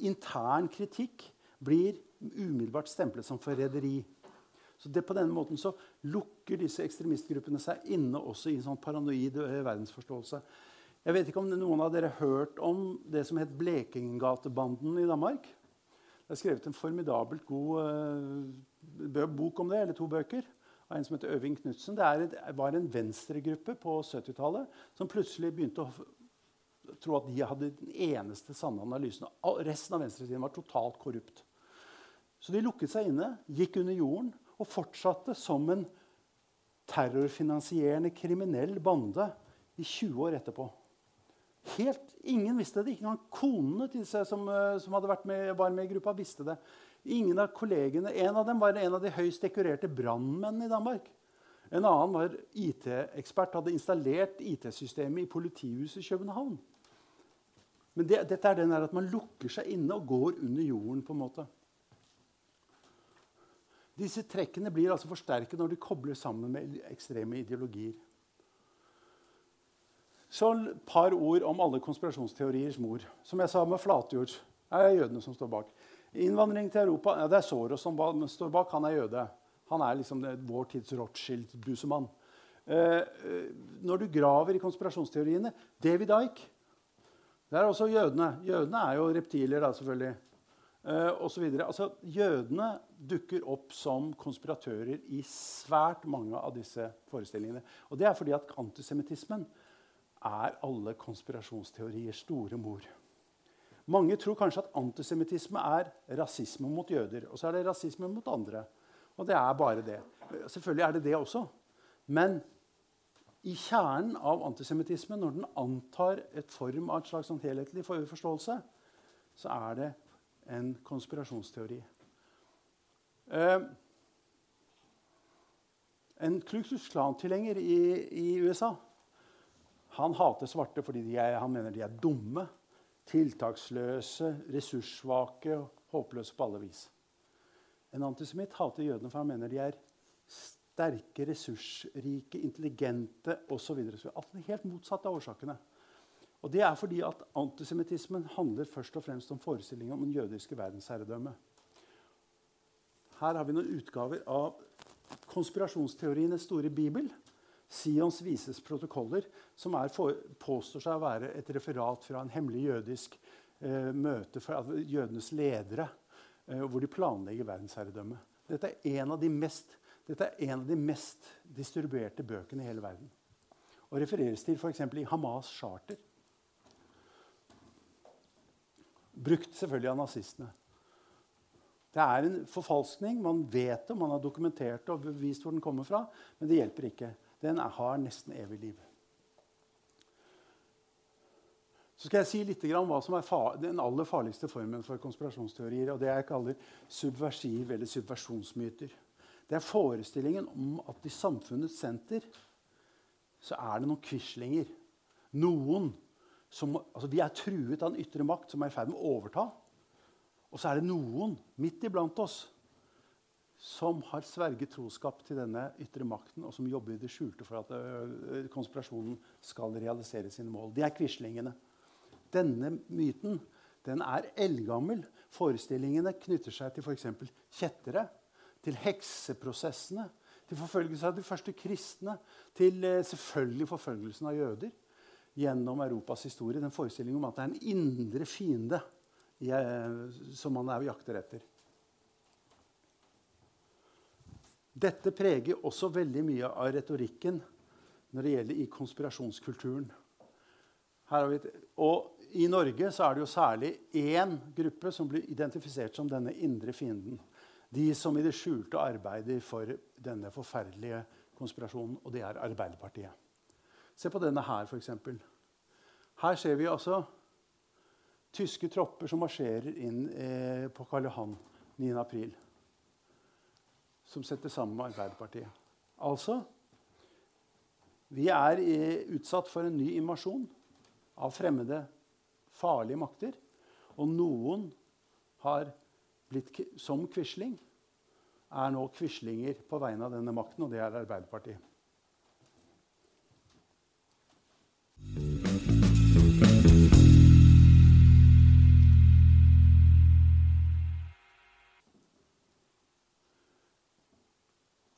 intern kritikk blir umiddelbart stemplet som forræderi. Så det, På denne måten så lukker disse ekstremistgruppene seg inne også i en sånn paranoid eh, verdensforståelse. Jeg vet ikke om noen av dere har hørt om det som het Blekingatebanden i Danmark? Det er skrevet en formidabelt god uh, bok om det, eller to bøker, av en som heter Øving Knutsen. Det var en venstregruppe på 70-tallet som plutselig begynte å tro at de hadde den eneste sanne analysen. Resten av venstresiden var totalt korrupt. Så de lukket seg inne, gikk under jorden og fortsatte som en terrorfinansierende kriminell bande i 20 år etterpå. Helt, Ingen visste det. Ikke engang konene til seg som, hadde som med, var med i gruppa, visste det. Ingen av kollegene, En av dem var en av de høyst dekorerte brannmennene i Danmark. En annen var IT-ekspert, hadde installert IT-systemet i politihuset i København. Men det, dette er den at man lukker seg inne og går under jorden. på en måte. Disse trekkene blir altså forsterket når de kobler sammen med ekstreme ideologier. Så et par ord om alle konspirasjonsteoriers mor. Som jeg sa med Flatjord, er jødene som står bak. Innvandring til Europa ja, Det er Soros som står bak. Han er jøde. Han er liksom det, vår tids Rothschild-busemann. Eh, eh, når du graver i konspirasjonsteoriene David Ike det er også jødene. Jødene er jo reptiler, da, selvfølgelig. Og så altså, jødene dukker opp som konspiratører i svært mange av disse forestillingene. Og det er fordi at antisemittismen er alle konspirasjonsteoriers store mor. Mange tror kanskje at antisemittisme er rasisme mot jøder. Og så er det rasisme mot andre. Og det er bare det. Selvfølgelig er det det også. Men i kjernen av antisemittisme, når den antar et form av et slags sånn helhetlig forståelse, så er det en konspirasjonsteori. Eh, en Klux Klan-tilhenger i, i, USA han hater svarte fordi er, han mener de er dumme, tiltaksløse, ressurssvake og håpløse på alle vis. En antisemitt hater jødene for han mener de er sterke, ressursrike, intelligente osv. Alt er helt motsatt av årsakene. Og Det er fordi at antisemittismen handler først og fremst om forestillingen om den jødiske verdensherredømme. Her har vi noen utgaver av konspirasjonsteorienes store bibel. Sions vises protokoller, som for, påstår seg å være et referat fra en hemmelig jødisk eh, møte fra jødenes ledere, eh, hvor de planlegger verdensherredømme. Dette er en av de mest dette er en av de mest distribuerte bøkene i hele verden. Og refereres til f.eks. i Hamas charter. Brukt selvfølgelig av nazistene. Det er en forfalskning. Man vet det, man har dokumentert det og bevist hvor den kommer fra, men det hjelper ikke. Den har nesten evig liv. Så skal jeg si litt om hva som er den aller farligste formen for konspirasjonsteorier. og Det jeg kaller subversiv eller subversjonsmyter. Det er forestillingen om at i samfunnets senter så er det noen quislinger. Noen som altså Vi er truet av en ytre makt som er i ferd med å overta. Og så er det noen midt iblant oss som har sverget troskap til denne ytre makten, og som jobber i det skjulte for at øh, konspirasjonen skal realisere sine mål. De er quislingene. Denne myten den er eldgammel. Forestillingene knytter seg til f.eks. kjettere til hekseprosessene, til forfølgelse av de første kristne, til eh, selvfølgelig forfølgelsen av jøder gjennom Europas historie. Den forestillingen om at det er en indre fiende som man er jakter etter. Dette preger også veldig mye av retorikken når det gjelder i konspirasjonskulturen. Og I Norge så er det jo særlig én gruppe som blir identifisert som denne indre fienden. De som i det skjulte arbeider for denne forferdelige konspirasjonen, og det er Arbeiderpartiet. Se på denne her, f.eks. Her ser vi altså tyske tropper som marsjerer inn eh, på Karl Johan 9.4. Som setter sammen med Arbeiderpartiet. Altså Vi er eh, utsatt for en ny invasjon av fremmede, farlige makter. Og noen har blitt som Quisling, er nå Quislinger på vegne av denne makten, og det er Arbeiderpartiet.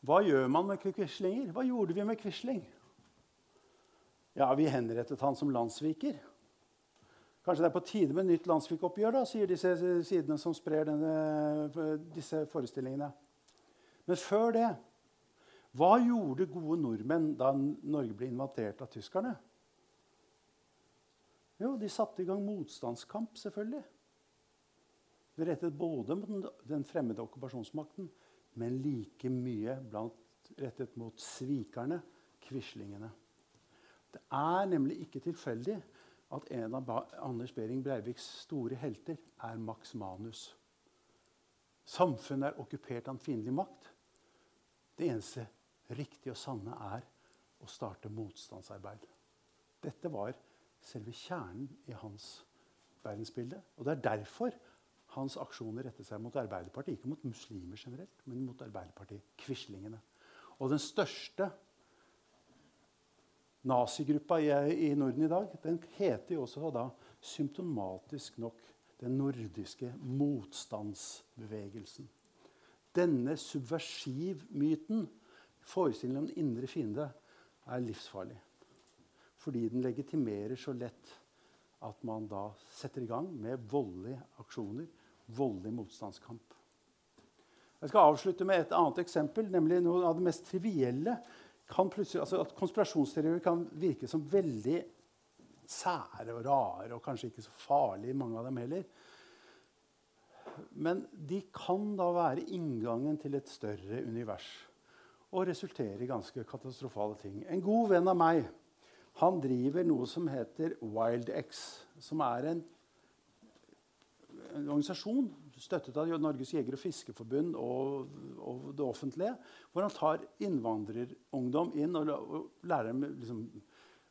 Hva gjør man med Quislinger? Hva gjorde vi med Quisling? Ja, vi henrettet han som landssviker. Kanskje det er på tide med nytt landssvikoppgjør, sier disse sidene som sprer denne, disse forestillingene. Men før det Hva gjorde gode nordmenn da Norge ble invadert av tyskerne? Jo, de satte i gang motstandskamp, selvfølgelig. Det rettet både mot den fremmede okkupasjonsmakten, men like mye blant, rettet mot svikerne, quislingene. Det er nemlig ikke tilfeldig at en av Anders Behring Breiviks store helter er Max Manus. Samfunnet er okkupert av en fiendtlig makt. Det eneste riktige og sanne er å starte motstandsarbeid. Dette var selve kjernen i hans verdensbilde. Og det er derfor hans aksjoner rettet seg mot Arbeiderpartiet. Ikke mot muslimer generelt, men mot Arbeiderpartiet. Quislingene. Og den største nazigruppa i, i, Norden i dag, den heter jo også da symptomatisk nok den nordiske motstandsbevegelsen. Denne subversivmyten, forestillingen om den indre fiende, er livsfarlig. Fordi den legitimerer så lett at man da setter i gang med voldelige aksjoner, voldelig motstandskamp. Jeg skal avslutte med et annet eksempel, nemlig noe av det mest trivielle altså At konspirasjonsteorier kan virke som veldig sære og rare og kanskje ikke så farlige, mange av dem heller. Men de kan da være inngangen til et større univers og resultere i ganske katastrofale ting. En god venn av meg han driver noe som heter WildX, som er en, en organisasjon støttet av Norges jeger- og fiskeforbund og, og, det offentlige, hvor han tar innvandrerungdom inn og, og lærer dem liksom,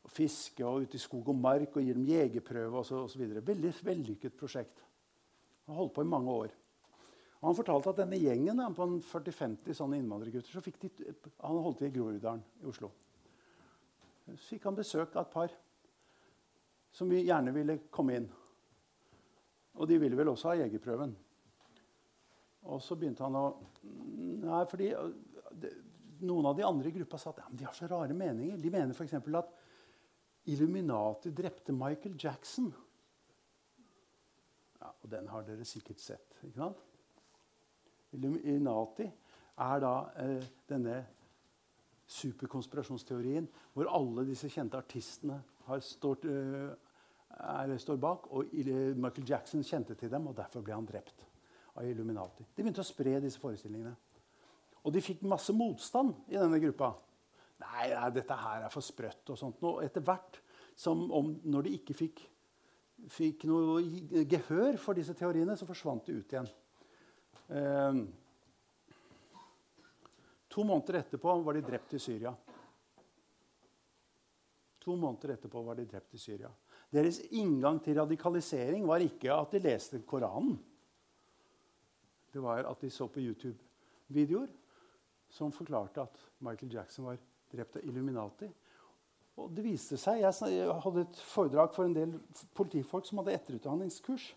å fiske og ute i skog og mark og gir dem jegerprøve osv. Veldig vellykket prosjekt. Han holdt på i mange år. Og han fortalte at denne gjengen på 40-50 sånne innvandrergutter så fikk de, Han holdt til i Groruddalen i Oslo. Så fikk han besøk av et par som gjerne ville komme inn. Og de ville vel også ha jegerprøven. Og så begynte han å Nei, fordi noen av de andre i gruppa sa at ja, de har så rare meninger. De mener f.eks. at Illuminati drepte Michael Jackson. Ja, og den har dere sikkert sett. ikke sant? Illuminati er da eh, denne superkonspirasjonsteorien hvor alle disse kjente artistene stått, uh, er, står bak. Og Michael Jackson kjente til dem, og derfor ble han drept av Illuminati. De begynte å spre disse forestillingene. Og de fikk masse motstand i denne gruppa. Nei, nei dette her er for sprøtt. og sånt. Og etter hvert, som om, når de ikke fikk, fikk noe gehør for disse teoriene, så forsvant de ut igjen. Eh, to måneder etterpå var de drept i Syria. To måneder etterpå var de drept i Syria. Deres inngang til radikalisering var ikke at de leste Koranen det var at de så på YouTube-videoer som forklarte at Michael Jackson var drept av Illuminati. Og det viste seg, Jeg hadde et foredrag for en del politifolk som hadde etterutdanningskurs.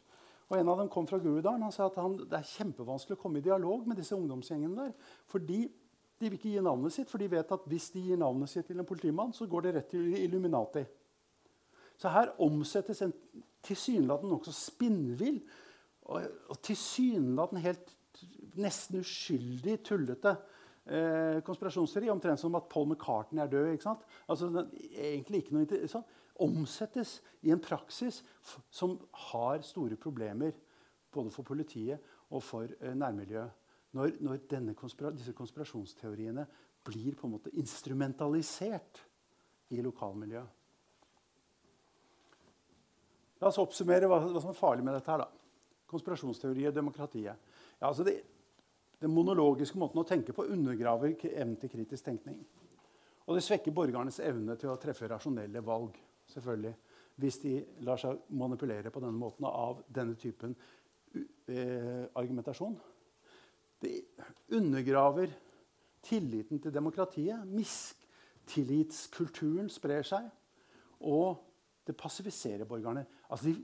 Og En av dem kom fra Groruddalen. Han sa at han, det er kjempevanskelig å komme i dialog med disse ungdomsgjengene der. Fordi de vil ikke gi navnet sitt, for de vet at hvis de gir navnet sitt til en politimann, så går det rett til Illuminati. Så her omsettes en tilsynelatende nokså spinnvill og, og tilsynelatende helt nesten uskyldig tullete eh, konspirasjonsteori. Omtrent som at Paul McCartney er død. ikke sant? Altså, den, egentlig ikke noe sånn, Omsettes i en praksis som har store problemer både for politiet og for eh, nærmiljøet når, når konspira disse konspirasjonsteoriene blir på en måte instrumentalisert i lokalmiljøet. La oss oppsummere hva, hva, som er farlig med dette. her da. Konspirasjonsteori og demokratiet. Ja, altså det, den monologiske måten å tenke på undergraver evnen til kritisk tenkning. Og det svekker borgernes evne til å treffe rasjonelle valg. selvfølgelig, Hvis de lar seg manipulere på denne måten av denne typen eh, argumentasjon. Det undergraver tilliten til demokratiet. Mistillitskulturen sprer seg. Og det passiviserer borgerne. Altså de,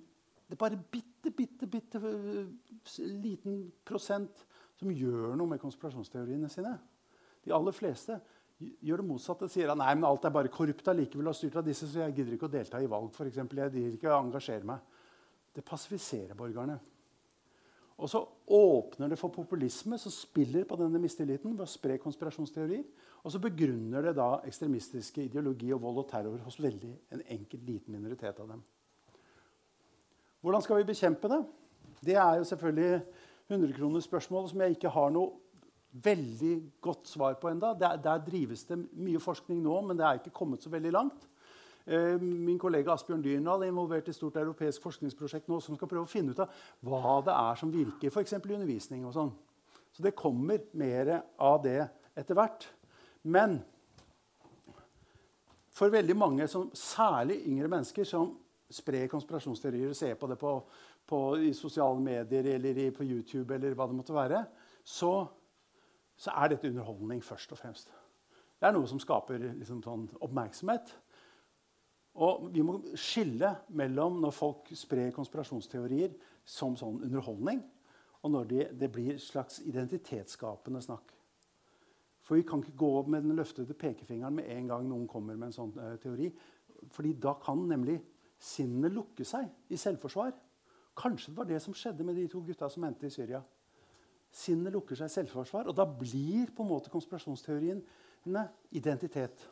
det er bare bitte, bitte, bitte eh, liten prosent som gjør noe med konspirasjonsteoriene sine. De aller fleste gjør det motsatte. sier at nei, men alt er bare korrupt allikevel. og styrt av disse, Så jeg gidder ikke å delta i valg. For eksempel. jeg gidder ikke å engasjere meg. Det passiviserer borgerne. Og så åpner det for populisme, som spiller på denne mistilliten ved å spre konspirasjonsteorier. Og så begrunner det da ekstremistiske ideologi og vold og terror hos veldig en enkelt liten minoritet av dem. Hvordan skal vi bekjempe det? Det er jo selvfølgelig 100-kronersspørsmålet som jeg ikke har noe veldig godt svar på enda. Der, der, drives det mye forskning nå, men det er ikke kommet så veldig langt. Eh, min kollega Asbjørn Dyrendal er involvert i et stort europeisk forskningsprosjekt nå som skal prøve å finne ut av hva det er som virker, f.eks. i undervisning. og sånn. Så det kommer mer av det etter hvert. Men for veldig mange, som, særlig yngre mennesker, som sprer konspirasjonsteorier og ser på det på på, i sosiale medier eller på YouTube, eller hva det måtte være, så, så, er dette underholdning først og fremst. Det er noe som skaper liksom, sånn oppmerksomhet. Og vi må skille mellom når folk sprer konspirasjonsteorier som sånn underholdning, og når de, det blir slags identitetsskapende snakk. For vi kan ikke gå opp med den løftede pekefingeren med en gang noen kommer med en sånn uh, teori. fordi da kan nemlig sinnet lukke seg i selvforsvar. Kanskje det var det som skjedde med de to gutta som endte i Syria. Sinnet lukker seg i selvforsvar, og da blir på en måte konspirasjonsteoriene identitet.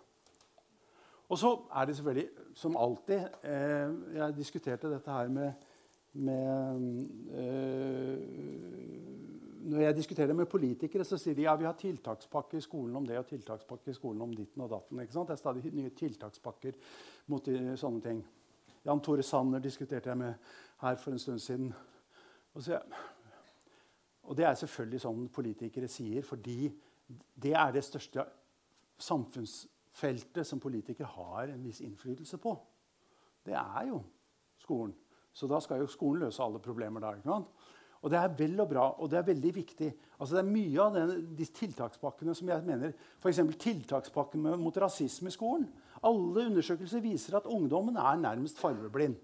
Og så er det selvfølgelig, som alltid eh, Jeg diskuterte dette her med, med eh, Når jeg diskuterer det med politikere, så sier de ja, vi har tiltakspakke i skolen om det og tiltakspakke i skolen om ditten og datten. Det er stadig nye tiltakspakker mot sånne ting. Jan Tore Sanner diskuterte jeg med her for en stund siden. Og, så, og det er selvfølgelig sånn politikere sier, fordi det er det største samfunnsfeltet som politikere har en viss innflytelse på. Det er jo skolen. Så da skal jo skolen løse alle problemer. der. ikke sant? Og det er vel og bra, og det er veldig viktig. Altså det er Mye av den, de tiltakspakkene som jeg mener, f.eks. tiltakspakken mot rasisme i skolen. Alle undersøkelser viser at ungdommen er nærmest fargeblind.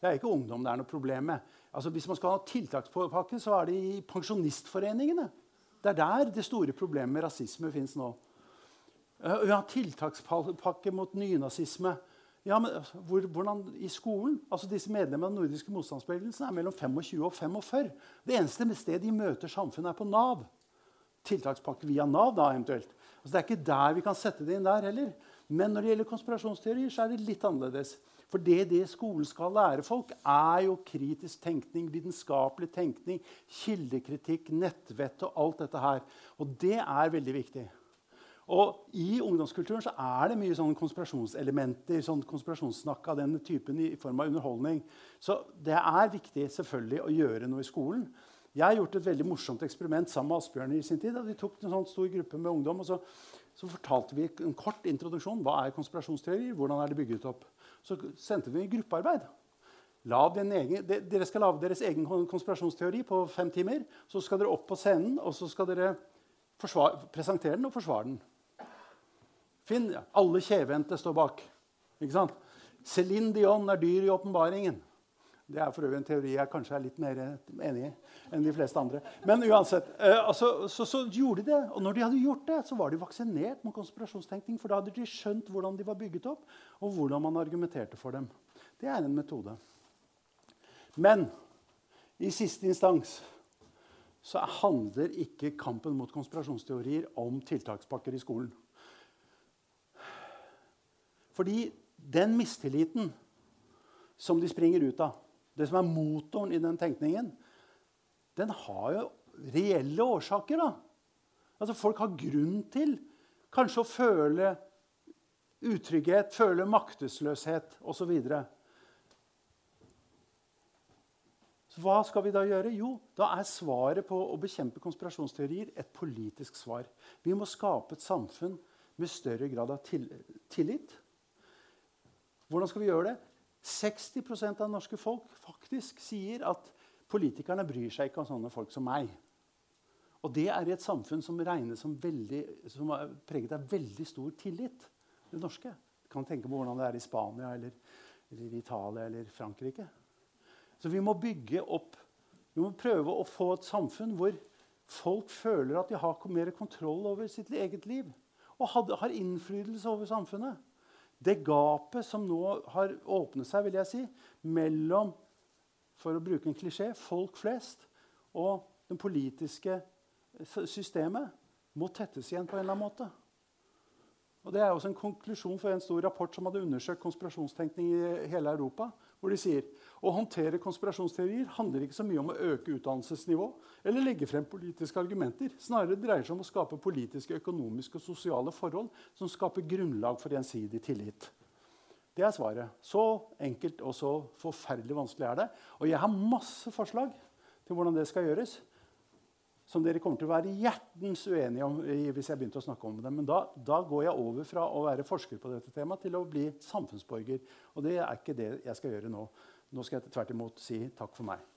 Det er ikke ungdom det er noe problem med. Altså Hvis man skal ha tiltakspakke, så er det i pensjonistforeningene. Det er der det store problemet med rasisme fins nå. Eh, vi har tiltakspakke mot nynazisme. Ja, men altså, hvor, hvordan, I skolen altså Disse medlemmene av den nordiske motstandsbevegelsen er mellom 25 og 45. Det eneste stedet de møter samfunnet, er på Nav. Tiltakspakke via Nav, da eventuelt. Altså, det er ikke der vi kan sette det inn der heller. Men når det gjelder konspirasjonsteorier, så er det litt annerledes. For det, det skolen skal lære folk, er jo kritisk tenkning, vitenskapelig tenkning, kildekritikk, nettvett og alt dette her. Og det er veldig viktig. Og I ungdomskulturen så er det mye sånn konspirasjonselementer, sånn konspirasjonssnakk av den typen i form av underholdning. Så det er viktig selvfølgelig å gjøre noe i skolen. Jeg har gjort et veldig morsomt eksperiment sammen med Asbjørn. i sin tid. Vi tok en sånn stor gruppe med ungdom, og så, så, fortalte vi en kort introduksjon. Hva er konspirasjonsteorier? Hvordan er det bygget opp? Så sendte vi gruppearbeid. Egen, dere skal lage deres egen konspirasjonsteori på fem timer. Så skal dere opp på scenen og så skal dere forsvare, presentere den og forsvare den. Finn, alle kjevhendte står bak. Ikke sant? Céline Dion er dyr i åpenbaringen. Det er for øvrig en teori jeg kanskje er litt mer enig i enn de fleste andre. Men uansett, eh, altså, så, så, gjorde de det. Og når de hadde gjort det, så var de vaksinert mot konspirasjonstenkning. For da hadde de skjønt hvordan de var bygget opp, og hvordan man argumenterte for dem. Det er en metode. Men i siste instans så handler ikke kampen mot konspirasjonsteorier om tiltakspakker i skolen. Fordi den mistilliten som de springer ut av, det som er motoren i den tenkningen, den har jo reelle årsaker. da. Altså, folk har grunn til kanskje å føle utrygghet, føle maktesløshet osv. Så hva skal vi da gjøre? Jo, da er svaret på å bekjempe konspirasjonsteorier et politisk svar. Vi må skape et samfunn med større grad av tillit. Hvordan skal vi gjøre det? 60% av norske folk faktisk sier at politikerne bryr seg ikke om sånne folk som meg. Og det er i et samfunn som regnes som, veldig, som er preget av veldig stor tillit. Det norske. Du kan tenke på hvordan det er i Spania eller, eller Italia eller Frankrike. Så vi må bygge opp Vi må prøve å få et samfunn hvor folk føler at de har mer kontroll over sitt eget liv. Og har innflytelse over samfunnet. Det gapet som nå har åpnet seg vil jeg si, mellom for å bruke en klisjé, folk flest og det politiske systemet, må tettes igjen på en eller annen måte. Og Det er også en konklusjon for en stor rapport som hadde undersøkt konspirasjonstenkning i hele Europa. Hvor de sier å håndtere konspirasjonsteorier handler ikke så mye om å øke utdannelsesnivå eller legge frem politiske argumenter. Snarere dreier det seg om å skape politiske, økonomiske og sosiale forhold som skaper grunnlag for gjensidig tillit. Det er svaret. Så enkelt og så forferdelig vanskelig er det. Og jeg har masse forslag til hvordan det skal gjøres som dere kommer til å være hjertens uenige om hvis jeg begynte å snakke om det. Men da, da, går jeg over fra å være forsker på dette temaet til å bli samfunnsborger. Og det er ikke det jeg skal gjøre nå. Nå skal jeg tvert imot si takk for meg.